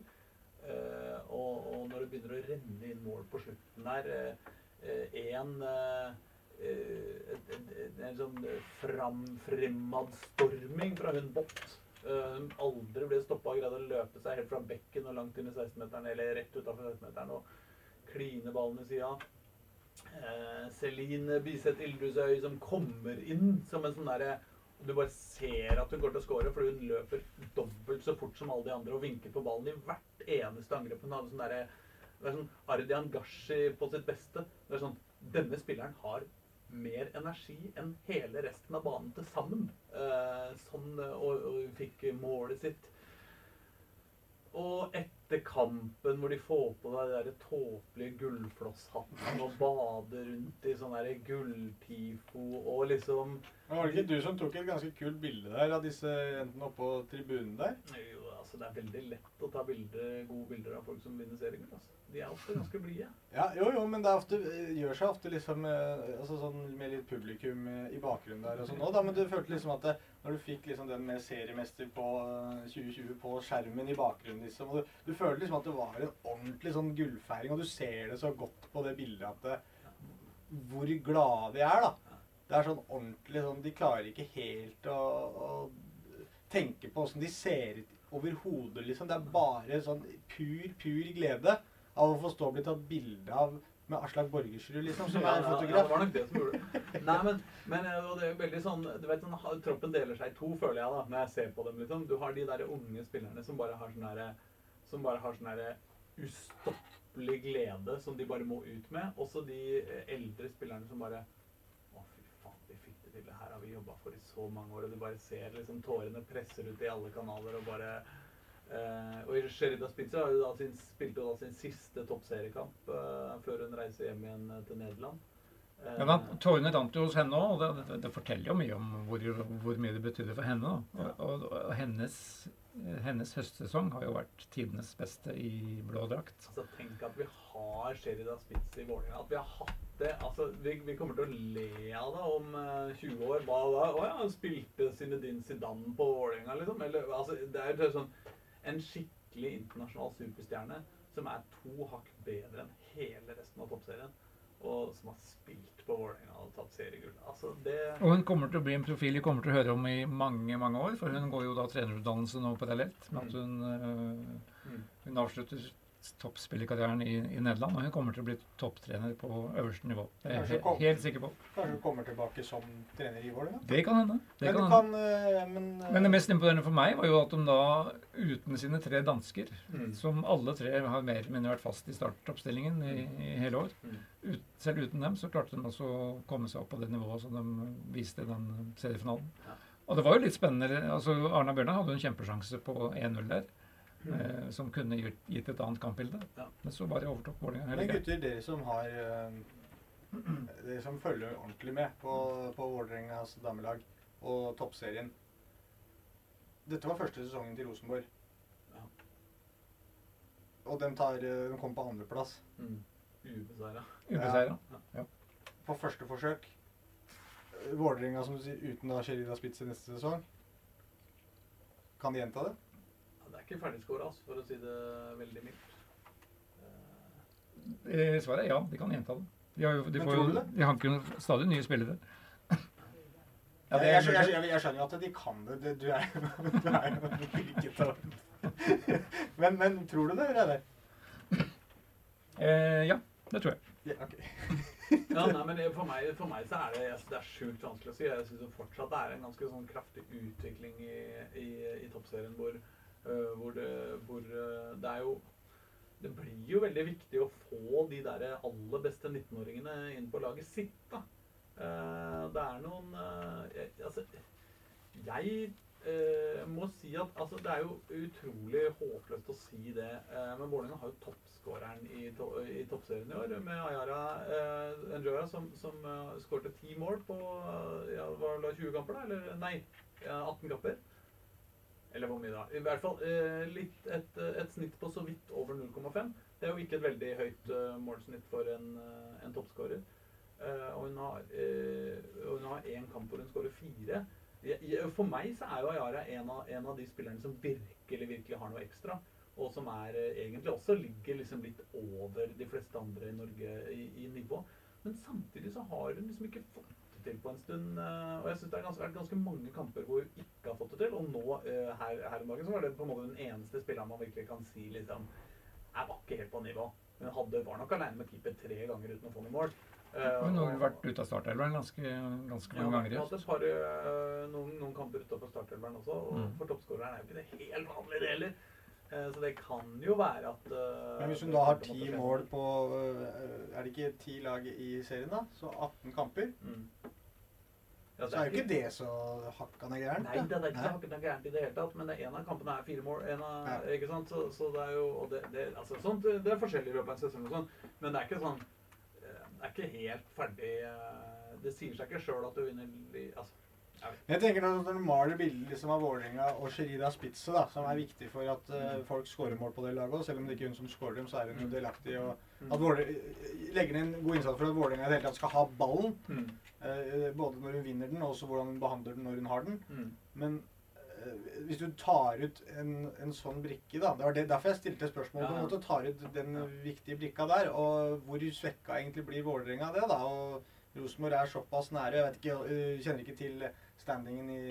Eh, og, og når det begynner å renne inn mål på slutten der Én eh, En eh, eh, sånn fram, fremadstorming fra hun Bott. eh, Hun aldri ble stoppa og greide å løpe seg helt fra bekken og langt inn i 16-meteren, eller rett utafor 16-meteren, og kline ballen i sida. Eh, Celine Biseth Ildusøy som kommer inn som en sånn derre Du bare ser at hun går til å score, fordi hun løper dobbelt så fort som alle de andre og vinker på ballen i hvert eneste angrep. Hun hadde sånn derre Det er sånn Ardian Gashi på sitt beste. Det er sånn Denne spilleren har mer energi enn hele resten av banen til sammen. Eh, sånn, og, og hun fikk målet sitt. Og etter kampen hvor de får på deg de der tåpelige gullflosshattene og bader rundt i sånn gulltifo og liksom
Men Var det ikke du som tok et ganske kult bilde der av disse jentene oppå tribunen der?
Jo, altså det er veldig lett å ta bilde, gode bilder av folk som vinner seriegull. Altså. De er ofte ganske blide.
Ja, jo, jo, men det er ofte, gjør seg ofte liksom eh, altså sånn med litt publikum eh, i bakgrunnen der og sånn òg, da. Men du følte liksom at det, når du fikk liksom den med seriemester på eh, 2020 på skjermen i bakgrunnen, liksom, du, du følte liksom at det var en ordentlig sånn gullfeiring, og du ser det så godt på det bildet at det, hvor glade de er, da. Det er sånn ordentlig sånn De klarer ikke helt å, å tenke på åssen de ser ut overhodet, liksom. Det er bare sånn pur, pur glede. av å få stå og bli tatt bilde av med Aslak Borgersrud, liksom, som er
ja, ja,
fotograf.
det var nok det som gjorde det. Nei, men, men eh, det er jo veldig sånn Du vet, sånn, troppen deler seg i to, føler jeg, da, når jeg ser på dem. liksom. Du har de der unge spillerne som bare har sånn derre Som bare har sånn derre ustoppelig glede som de bare må ut med. Også de eh, eldre spillerne som bare vi til. Det her har vi jobba for i så mange år. Og du bare ser liksom tårene presser ut i alle kanaler og bare Eh, og Sherida Spitzer har jo da sin, spilte jo da sin siste toppseriekamp eh, før hun reiser hjem igjen eh, til Nederland. Eh,
Men da, Tårene rant jo hos henne òg, og det, det, det forteller jo mye om hvor, hvor mye det betydde for henne. Ja. Og, og, og hennes, hennes høstsesong har jo vært tidenes beste i blå drakt.
altså, tenk at vi har Sherida Spitz i Vålerenga. At vi har hatt det. Altså, vi, vi kommer til å le av det om uh, 20 år. Hva da? Å ja, spilte Zinedine Zidane på Vålerenga, liksom. Eller, altså, det er jo sånn en skikkelig internasjonal superstjerne som er to hakk bedre enn hele resten av toppserien. Og som har spilt på Vålerenga og tatt seriegull. Altså, det
Og hun kommer til å bli en profil vi kommer til å høre om i mange mange år. For hun går jo da trenerutdannelse nå parallelt med at hun, øh,
Mm.
hun avslutter toppspillerkarrieren i, i Nederland. Og hun kommer til å bli topptrener på øverste nivå. Det er jeg
kom-
helt sikker på.
Kanskje hun kommer tilbake som trener i Vålerenga?
Det kan hende. Det
Men
kan hende.
kan eh, Men, eh,
Men det mest imponerende for meg var jo at de da, uten sine tre dansker,
Mm.
som alle tre har mer eller mindre vært fast i startoppstillingen i, i hele år,
Mm.
ut, selv uten dem så klarte de også å komme seg opp på det nivået som de viste i den seriefinalen.
Ja.
Og det var jo litt spennende. altså Arna Bjørnar hadde jo en kjempesjanse på 1-0 der. Eh, som kunne gitt, gitt et annet kampbilde.
Ja.
Men så bare overtok Vålerenga hele
Men gutter, dere som har eh, Dere som følger ordentlig med på, på Vålerengas damelag og toppserien. Dette var første sesongen til Rosenborg.
Ja.
Og den, tar, de kom på andreplass
Mm. Ubeseira.
Ubeseira.
på første forsøk. Eh, Vålerenga, som du sier, uten da Sherida Spitze neste sesong. Kan de gjenta det?
Ikke ferdigskåra, altså, for å si det veldig mildt. Eh,
Eh, Svaret er ja, de kan gjenta det. De har jo, de
Men
får
tror
jo,
du det?
de hanker jo stadig nye spillere. Ja, det
jeg, jeg, jeg, jeg, jeg skjønner jo at de kan det. det du er jo er ikke til men, men tror du det, Reidar?
Eh, ja, det tror jeg.
Ja, ok.
Ja, nei, men for meg, for meg så er det, det er sjukt vanskelig å si. Jeg syns fortsatt det er en ganske sånn kraftig utvikling i, i, i toppserien hvor, hvor, det, hvor øh, det er jo Det blir jo veldig viktig å få de der aller beste 19-åringene inn på laget sitt, da. Eh, det er noen Altså, jeg eh, må si at altså, det er jo utrolig håpløst å si det, eh, men Vålerenga har jo toppskåreren i, to i toppserien i år, med Ayara eh, Njoya, som, som skårte ti mål på eh, ja, var det 20 kamper, da? Eller nei, 18 kamper. Eller hvor mye da? I hvert fall eh, litt et, et snitt på så vidt over 0,5. Det er jo ikke et veldig høyt eh, målsnitt for en, uh, en toppskårer. Eh, og hun har, eh, én kamp hvor hun skårer fire. For meg så er jo Ayara en av, en av de spillerne som virkelig virkelig har noe ekstra. Og som er eh, egentlig også ligger liksom litt over de fleste andre i Norge i, i nivå. Men samtidig så har hun liksom ikke fått til på en stund. eh, Og jeg syns det har vært ganske mange kamper hvor hun ikke har fått det til. Og nå eh, her, her om dagen så var det på en måte den eneste spilleren man virkelig kan si liksom Jeg var ikke helt på nivå. Hun hadde, var nok aleine med keeper tre ganger uten å få noe mål. Men
Hun har vel vært ute av startelveren ganske, ganske
ja,
mange ganger.
vi
hun
har hatt noen, noen kamper utenfor startelveren også, og
Mm.
for toppskåreren er jo ikke det helt vanlige, det heller. Eh, Så det kan jo være at øh,
Men hvis hun da har ti mål på øh, Er det ikke ti lag i serien, da? Så 18 kamper.
mm. Ja,
Så er jo ikke det så hakkande gærent.
Nei, det er ikke
så
hakket gærent i det hele tatt, men en av kampene er fire mål. En av,
Ja.
ikke sant? Så, så det er jo og det, det, altså, sånt, det er forskjellig i løpet av en sesong, og sånn, men det er ikke sånn eh, Det er ikke helt ferdig eh, Det sier seg ikke sjøl at du vinner altså, jeg
tenker Når når du maler bildet liksom av Vålerenga og Sherida Spitze, da, som er viktig for at uh, folk skårer mål på det laget, og selv om det ikke er hun som skårer dem, så er hun jo delaktig. og
Mm.
at Våle- legger ned en god innsats for at Vålerenga i det hele tatt skal ha ballen.
Mm.
Uh, både når hun vinner den, og også hvordan hun behandler den når hun har den.
Mm.
Men uh, hvis du tar ut en, en sånn brikke, da Det var det, derfor jeg stilte spørsmålet. på en måte, Tar ut den viktige brikka der. Og hvor svekka egentlig blir Vålerenga av det? da, og Rosenborg er såpass nære. Jeg vet ikke, jeg kjenner ikke til standingen i,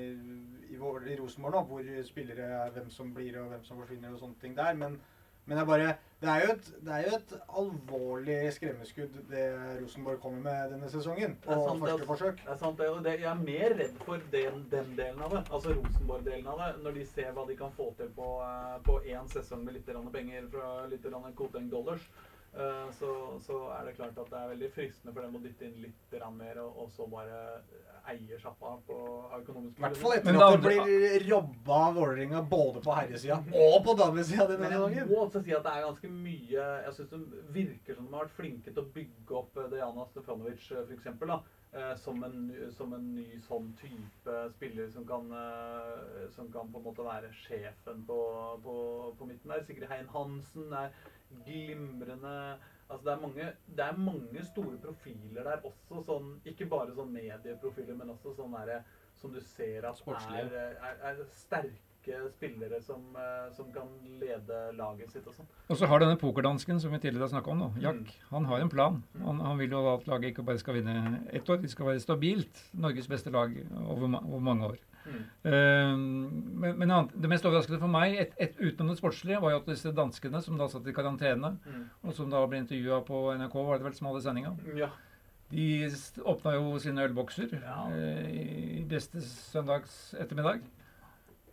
i, i Rosenborg nå, hvor spillere er, hvem som blir og hvem som forsvinner og sånne ting der. Men Men det er bare Det er jo et, det er jo et alvorlig skremmeskudd det Rosenborg kommer med denne sesongen.
Det
På
sant, det,
første
altså.
forsøk.
Det er sant, det, det, Jeg er mer redd for den, den delen av det, altså Rosenborg-delen av det, når de ser hva de kan få til på, eh, én sesong med litt penger fra litt Koteng Dollars. Eh, Så, så er det klart at det er veldig fristende for dem å dytte inn litt mer, og, og så bare eie sjappa på av økonomiske
I hvert fall etter at
det
blir robba av Vålerenga både på herresida og på damesida denne
gangen. jeg må også si at det er ganske mye Jeg syns det virker som de har vært flinke til å bygge opp eh, Dejana Stefanovic f.eks. for eksempel, da, eh, som, en, som en ny sånn type spiller som kan, som kan på en måte være sjefen på, på, på midten der. Sigrid Hein Hansen er glimrende Altså det er, mange, det er mange store profiler der også, sånn, ikke bare sånn medieprofiler, men også sånn derre som du ser at er, er, er sterke spillere som, eh, som kan lede laget sitt og sånn.
Og så har denne pokerdansken som vi tidligere har snakka om, nå, Jack,
Mm.
han har en plan. Han, han vil jo at laget ikke bare skal vinne ett år, de skal være stabilt Norges beste lag over, over mange år. Eh, men men annet- det mest overraskende for meg, et, et, utenom det sportslige, var jo at disse danskene som da satt i karantene,
Mm.
og som da ble intervjua på NRK, var det vel som hadde sendinga,
Ja.
de åpna jo sine ølbokser
Ja.
uh, i beste søndags ettermiddag.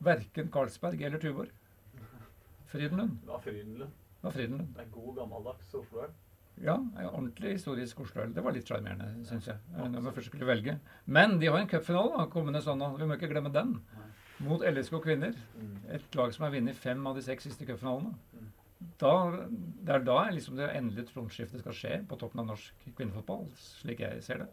Verken Carlsberg eller Tuborg. Frydenlund.
Det var Frydenlund.
Det var Frydenlund.
Det er god, gammeldags Oslo-øl.
Ja, en ordentlig historisk Oslo-øl. Det var litt sjarmerende, syns jeg. eh, Når man først skulle velge. Men de har en cupfinale kommende søndag. Vi må ikke glemme den. Mot LSK Kvinner. Et lag som har vunnet fem av de seks siste cupfinalene. Det er da liksom det endelige tronskiftet skal skje på toppen av norsk kvinnefotball, slik jeg ser det.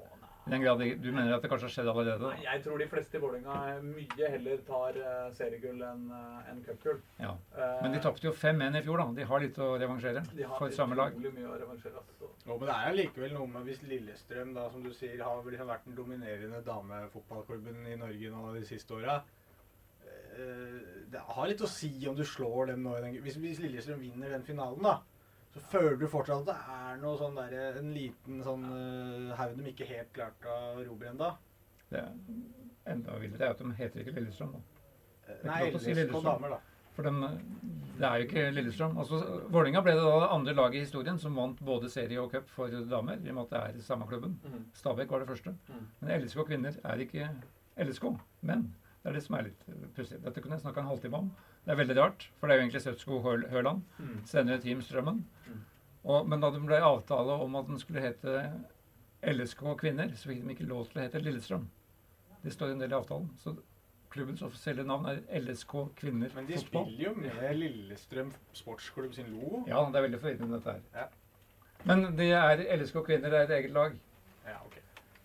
I den grad du mener at det kanskje har skjedd allerede?
Nei, jeg tror de fleste i Vålerenga mye heller tar uh, seriegull enn uh, en cupgull.
Ja.
Eh,
Men de tapte jo 5-1 i fjor, da. De har litt å revansjere for samme lag.
utrolig mye å revansjere. Altså.
Jo, men det er likevel noe med hvis Lillestrøm, da, som du sier, har vel liksom vært den dominerende damefotballklubben i Norge nå de siste åra. Det har litt å si om du slår dem nå i den Hvis, hvis Lillestrøm vinner den finalen, da, så føler du fortsatt at det er noe sånn der, en liten sånn uh, haug de ikke helt klarte å robre ennå.
Det er enda villere er at de heter ikke Lillestrøm. da.
Nei,
Lillestrøm, si Lillestrøm.
damer, da.
For de, det er jo ikke Lillestrøm. Altså, Vålerenga ble det da det andre laget i historien som vant både serie og cup for damer, i og med at det er samme klubben.
Mhm.
Stabæk var det første.
Mm.
Men LSK kvinner er ikke LSK. Men det er det som er litt eh, pussig. Dette kunne jeg snakka en halvtime om. Det er veldig rart, for det er jo egentlig Søtsko Høl- Høland.
Mm.
Senere Team Strømmen.
Mm.
Og, men da det ble avtale om at den skulle hete LSK kvinner, så fikk de ikke lov til å hete Lillestrøm. Det står en del i avtalen. Så klubbens offisielle navn er LSK kvinner
Men de
fotball.
spiller jo med Lillestrøm sportsklubb sin logo.
Ja, det er veldig forvirrende dette her.
Ja.
Men det er LSK kvinner er et eget lag.
Ja, ok.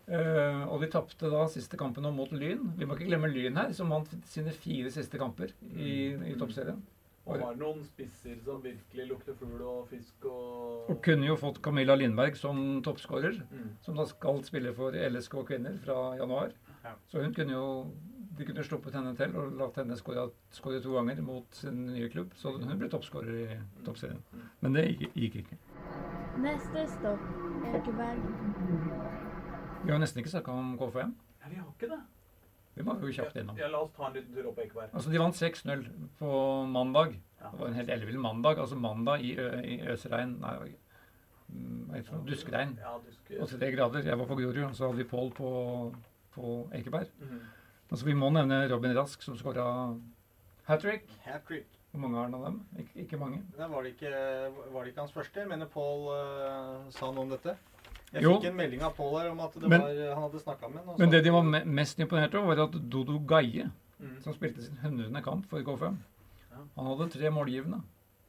Eh, og de tapte da siste kampen mot Lyn. Vi må ikke glemme Lyn her, som vant sine fire siste kamper i, i toppserien.
Og har noen spisser som virkelig lukter fugl og fisk og
Og kunne jo fått Camilla Lindberg som toppskårer,
Mm.
som da skal spille for LSK kvinner fra januar.
Ja.
Så hun kunne jo de kunne sluppet henne til og latt henne skåre skåre to ganger mot sin nye klubb. Så hun ble toppskårer i toppserien. Men det gikk, gikk ikke.
Neste stopp Ekeberg.
Vi har nesten ikke snakka om KFM.
Ja, vi har ikke det.
Vi må jo kjapt innom.
Ja, la oss ta en liten tur opp Ekeberg.
Altså, De vant 6-0 på mandag.
Ja.
Det var en helt ellevill mandag. Altså mandag i, ø, i øsregn Nei, hva heter det? duskregn.
Ja, du skal...
Og tre grader. Jeg var på Grorud, og så hadde vi Pål på, på Ekeberg.
Mhm.
Altså, vi må nevne Robin Rask, som skåra hat trick.
Hat trick.
Hvor mange har han av dem? Ik ikke mange.
Nei, var, det ikke, var det ikke hans første? Jeg mener Pål uh, sa noe om dette. Jeg
Jo.
fikk en melding av Pål her om at det
Men-
var, han hadde snakka med ham.
Men det de var me mest imponert over, var at Dodo Gaie,
mm.
som spilte sin 100. kamp for KFM,
Ja.
han hadde tre målgivende.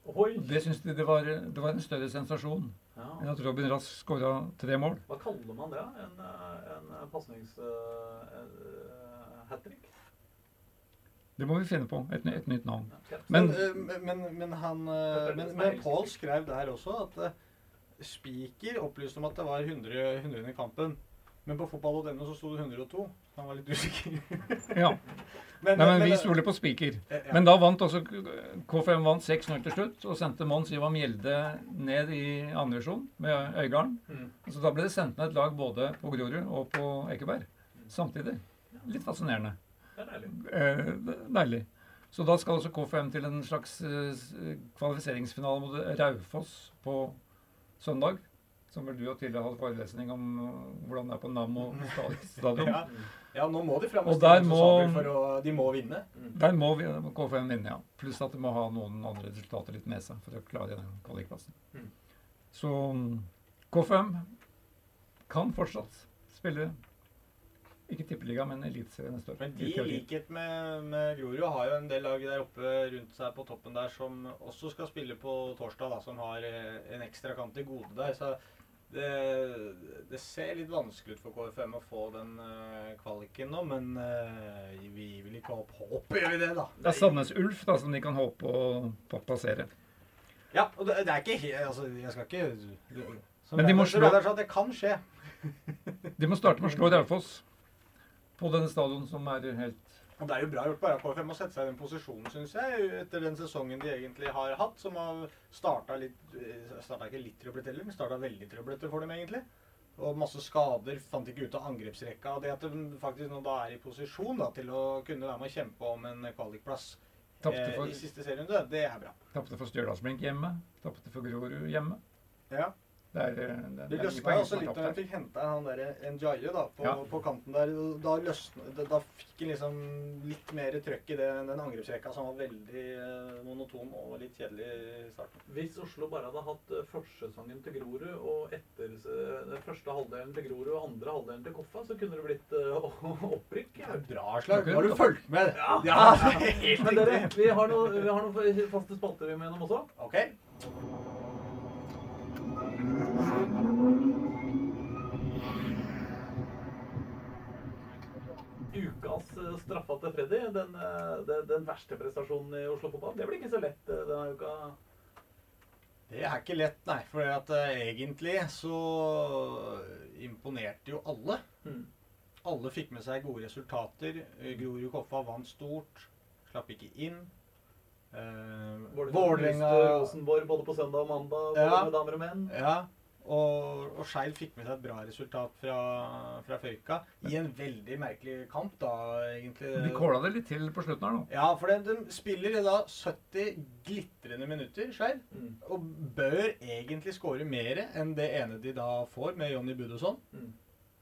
Oi!
Det syntes de det var, det var en større sensasjon enn at Robin Rask skåra tre mål.
Hva kaller man det? En, eh, en pasnings... Uh, hat trick?
Det må vi finne på. Et, et nytt navn.
Ja,
Men-
Men, eh, men, men han eh, Men, Pål skrev der også at eh, Spiker opplyste om at det var 100, 100 i kampen. Men på fotball.no så sto det 102. Han var litt usikker.
Ja.
men,
Nei, men vi
men-
stoler på spiker.
eh, ja.
Men da vant også KFM vant 6-0 til slutt, og sendte Mons Ivar Mjelde ned i andre divisjon med Øygarden.
Mm.
Så da ble det sendt ned et lag både på Grorud og på Ekeberg samtidig. Litt fascinerende.
Det er deilig.
Eh, deilig. Så da skal også KFM til en slags eh, kvalifiseringsfinale mot Raufoss på søndag. Som vel du og Tilde hadde forelesning om eh, hvordan det er på sta- stadion.
Ja. ja, nå må de fram
Og
og
der må-
for å De må vinne.
Der må vi, KFM vinne, ja. Pluss at de må ha noen andre resultater litt med seg for å klare den kvalikplassen.
Mm.
Så mm, KFM kan fortsatt spille ikke tippeliga, men Eliteserien neste år.
Men de,
I
likhet med, med Grorud, har jo en del lag der oppe rundt seg på toppen der som også skal spille på torsdag, da, som har eh, en ekstra kant til gode der. Så det, det ser litt vanskelig ut for KFM å få den uh, kvaliken nå, men uh, vi vil ikke ikke opp håp, gjør vi det, da?
Det er Sandnes Ulf da, som de kan håpe å, på å passere.
Ja, og det, det er ikke Altså, jeg skal ikke som
Men de må slå-
det kan skje.
De må starte med å slå Raufoss på denne stadion som er helt
Og det er jo bra gjort bare KFM å sette seg i den posisjonen, syns jeg, etter den sesongen de egentlig har hatt, som har starta litt Starta ikke litt trøblete heller, men starta veldig trøblete for dem, egentlig. Og masse skader, fant ikke ut av angrepsrekka. Og det at de faktisk nå da er i posisjon da, til å kunne være med å kjempe om en kvalikplass eh, i siste serierunde, det er bra.
tapte for Stjørdalsblink hjemme. Tapte for Grorud hjemme.
Ja.
Det er, eh, det
Det løsna også litt når jeg fikk henta han derre Njaye da, på,
Ja.
på kanten der. Da, løsna, da, fikk han liksom litt mer trøkk i det, den angrepsrekka som var veldig eh, monoton og litt kjedelig i starten.
Hvis Oslo bare hadde hatt eh, forsesongen til Grorud og etter eh, den første halvdelen til Grorud og andre halvdelen til Koffa, så kunne det blitt eh, opprykk.
Er bra slag. Nå har du fulgt med.
Ja.
ja helt
Men dere,
riktig.
vi har noen vi har noe faste spalter vi må gjennom også.
OK.
Ukas eh, straffa til Freddy, den, eh, den, den verste prestasjonen i Oslo fotball. Det blir ikke så lett eh, denne uka.
Det er ikke lett, nei. For at, egentlig så imponerte jo alle.
Mm.
Alle fikk med seg gode resultater. Grorud Koffa vant stort. Slapp ikke inn. Eh,
Vålerenga Rosenborg både på søndag og mandag, både
Ja.
med damer og menn.
Ja, og, og Skeid fikk med seg et bra resultat fra, fra Føyka i en veldig merkelig kamp, da, egentlig.
De kåla det litt til på slutten her nå.
Ja, for de, de spiller da 70 glitrende minutter, Skeid,
Mm.
og bør egentlig skåre mer enn det ene de da får med Jonny Budosson.
Mm.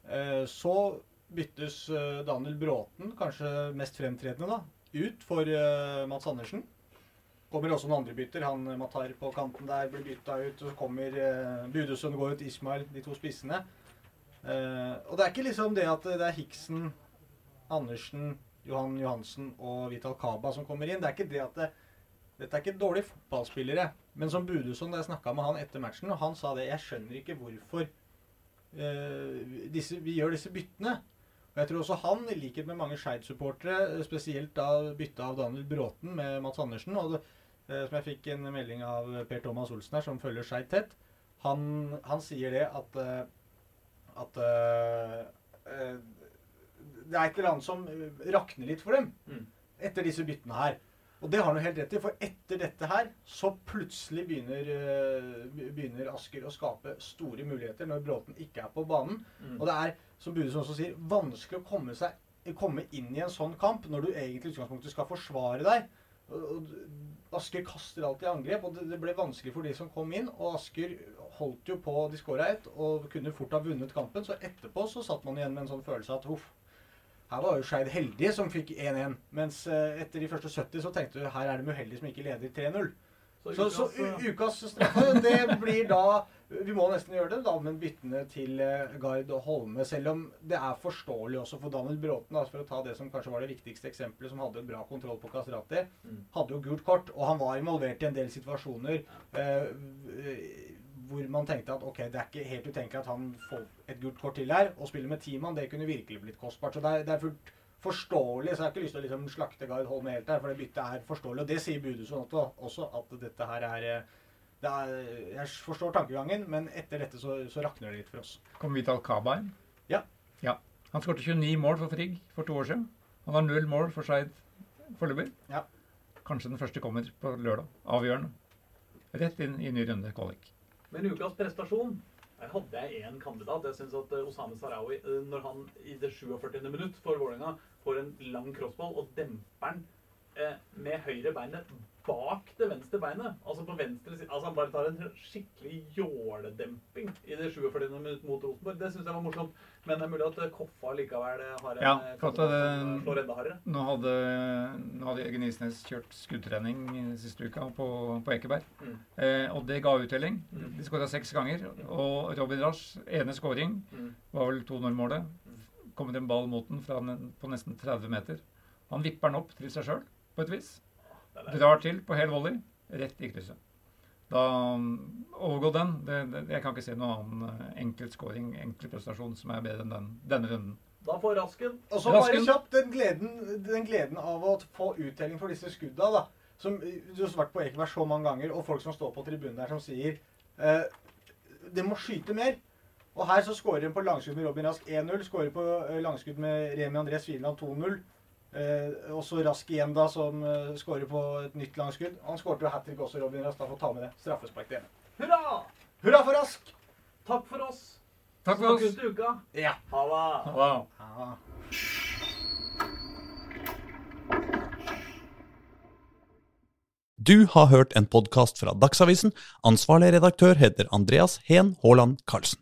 Eh, så byttes eh, Daniel Bråten, kanskje mest fremtredende, da, ut for eh, Mats Andersen. Kommer også noen andre bytter. Han eh, Matar på kanten der blir bytta ut. Og så kommer eh, Budusund går ut, Ismail, de to spissene. Eh, og det er ikke liksom det at det er Hiksen, Andersen, Johan Johansen og Vital Kaba som kommer inn. Det er ikke det at det, Dette er ikke dårlige fotballspillere. Men som Budusson, da jeg snakka med han etter matchen, og han sa det Jeg skjønner ikke hvorfor eh, disse, vi gjør disse byttene. Og jeg tror også han, i likhet med mange Skeid-supportere, spesielt da bytta av Daniel Bråten med Mats Andersen, og det, eh, som jeg fikk en melding av Per Thomas Olsen her, som følger Skeid tett, han, han sier det at eh, at eh, eh, det er et eller annet som eh, rakner litt for dem
Mm.
etter disse byttene her. Og det har han jo helt rett i, for etter dette her så plutselig begynner, eh, begynner Asker å skape store muligheter når Bråten ikke er på banen.
Mm.
Og det er, som Budesen også sier, vanskelig å komme, seg, komme inn i en sånn kamp når du egentlig i utgangspunktet skal forsvare deg. Og, og Asker kaster alltid angrep, og det, det ble vanskelig for de som kom inn. Og Asker holdt jo på De skåra ett og kunne fort ha vunnet kampen. Så etterpå så satt man igjen med en sånn følelse at huff, her var jo Skeid heldige som fikk 1-1. Mens eh, etter de første 70 så tenkte du her er de uheldige som ikke leder 3-0. Så, så
ukas,
så ukas straffe, det blir da Vi må nesten gjøre det, da, men byttene til eh, Gard og Holme. Selv om det er forståelig også for Daniel Bråten, altså for å ta det som kanskje var det viktigste eksempelet, som hadde bra kontroll på Kastrati.
Mm.
Hadde jo gult kort, og han var involvert i en del situasjoner eh, hvor man tenkte at ok, det er ikke helt utenkelig at han får et gult kort til her. Å spille med ti mann, det kunne virkelig blitt kostbart. Så det er, det er fullt forståelig. Så jeg har ikke lyst til å liksom slakte Gard Holme helt der, for det byttet er forståelig. Og det sier Budusson også, også, at dette her er, eh, er Jeg forstår tankegangen, men etter dette så, så rakner det litt for oss.
Kommer vi til Al-Kabaim?
Ja.
ja. Han skåret 29 mål for Frigg for to år siden. Han har null mål for Skeid foreløpig.
Ja.
Kanskje den første kommer på lørdag. Avgjørende. Rett inn i ny runde kvalik.
Men ukas prestasjon her hadde jeg én kandidat. Jeg syns at eh, Osame Sarawi, eh, når han i det 47. minutt for Vålerenga får en lang crossball og demper den eh, med høyre beinet bak det venstre beinet. Altså på venstre side. Altså han bare tar en skikkelig jåledemping i det 47. minutt mot Rosenborg. Det syns jeg var morsomt. Men det er mulig at eh, Koffa likevel eh, har en
Ja,
eh,
for at det-
slår enda hardere.
Nå hadde, nå hadde Jørgen Isnes kjørt skuddtrening siste uka på, på Ekeberg.
Mm.
Eh, og det ga uttelling.
Mm.
De skåra seks ganger. Og Robin Rasch, ene skåring,
Mm.
var vel 2-0-målet. Kommer en ball mot den fra på nesten 30 meter. Han vipper den opp til seg sjøl, på et vis.
Det er
Drar til på hel volley, rett i krysset. Da um, overgå den. Det, det, jeg kan ikke se noen annen enkeltskåring, enkel prestasjon, som er bedre enn den, denne runden.
Da får Rasken
Og så bare kjapt den gleden, den gleden av å få uttelling for disse skudda, da. Som du har vært på Ekeberg så mange ganger, og folk som står på tribunen der som sier eh, Det må skyte mer. Og her så skårer en på langskudd med Robin Rask 1-0. Skårer på eh, langskudd med Remi André Sviland 2-0. Eh, og så Rask igjen, da, som eh, skårer på et nytt langskudd. Han skårte jo hat trick også, Robin Rask. Da får ta med det. Straffespark til ene.
Hurra!
Hurra for Rask!
Takk for oss.
Takk for
Snakkes
oss!
til uka.
Ja.
Ha det.
Wow.
Du har hørt en podkast fra Dagsavisen. Ansvarlig redaktør heter Andreas Heen Haaland Karlsen.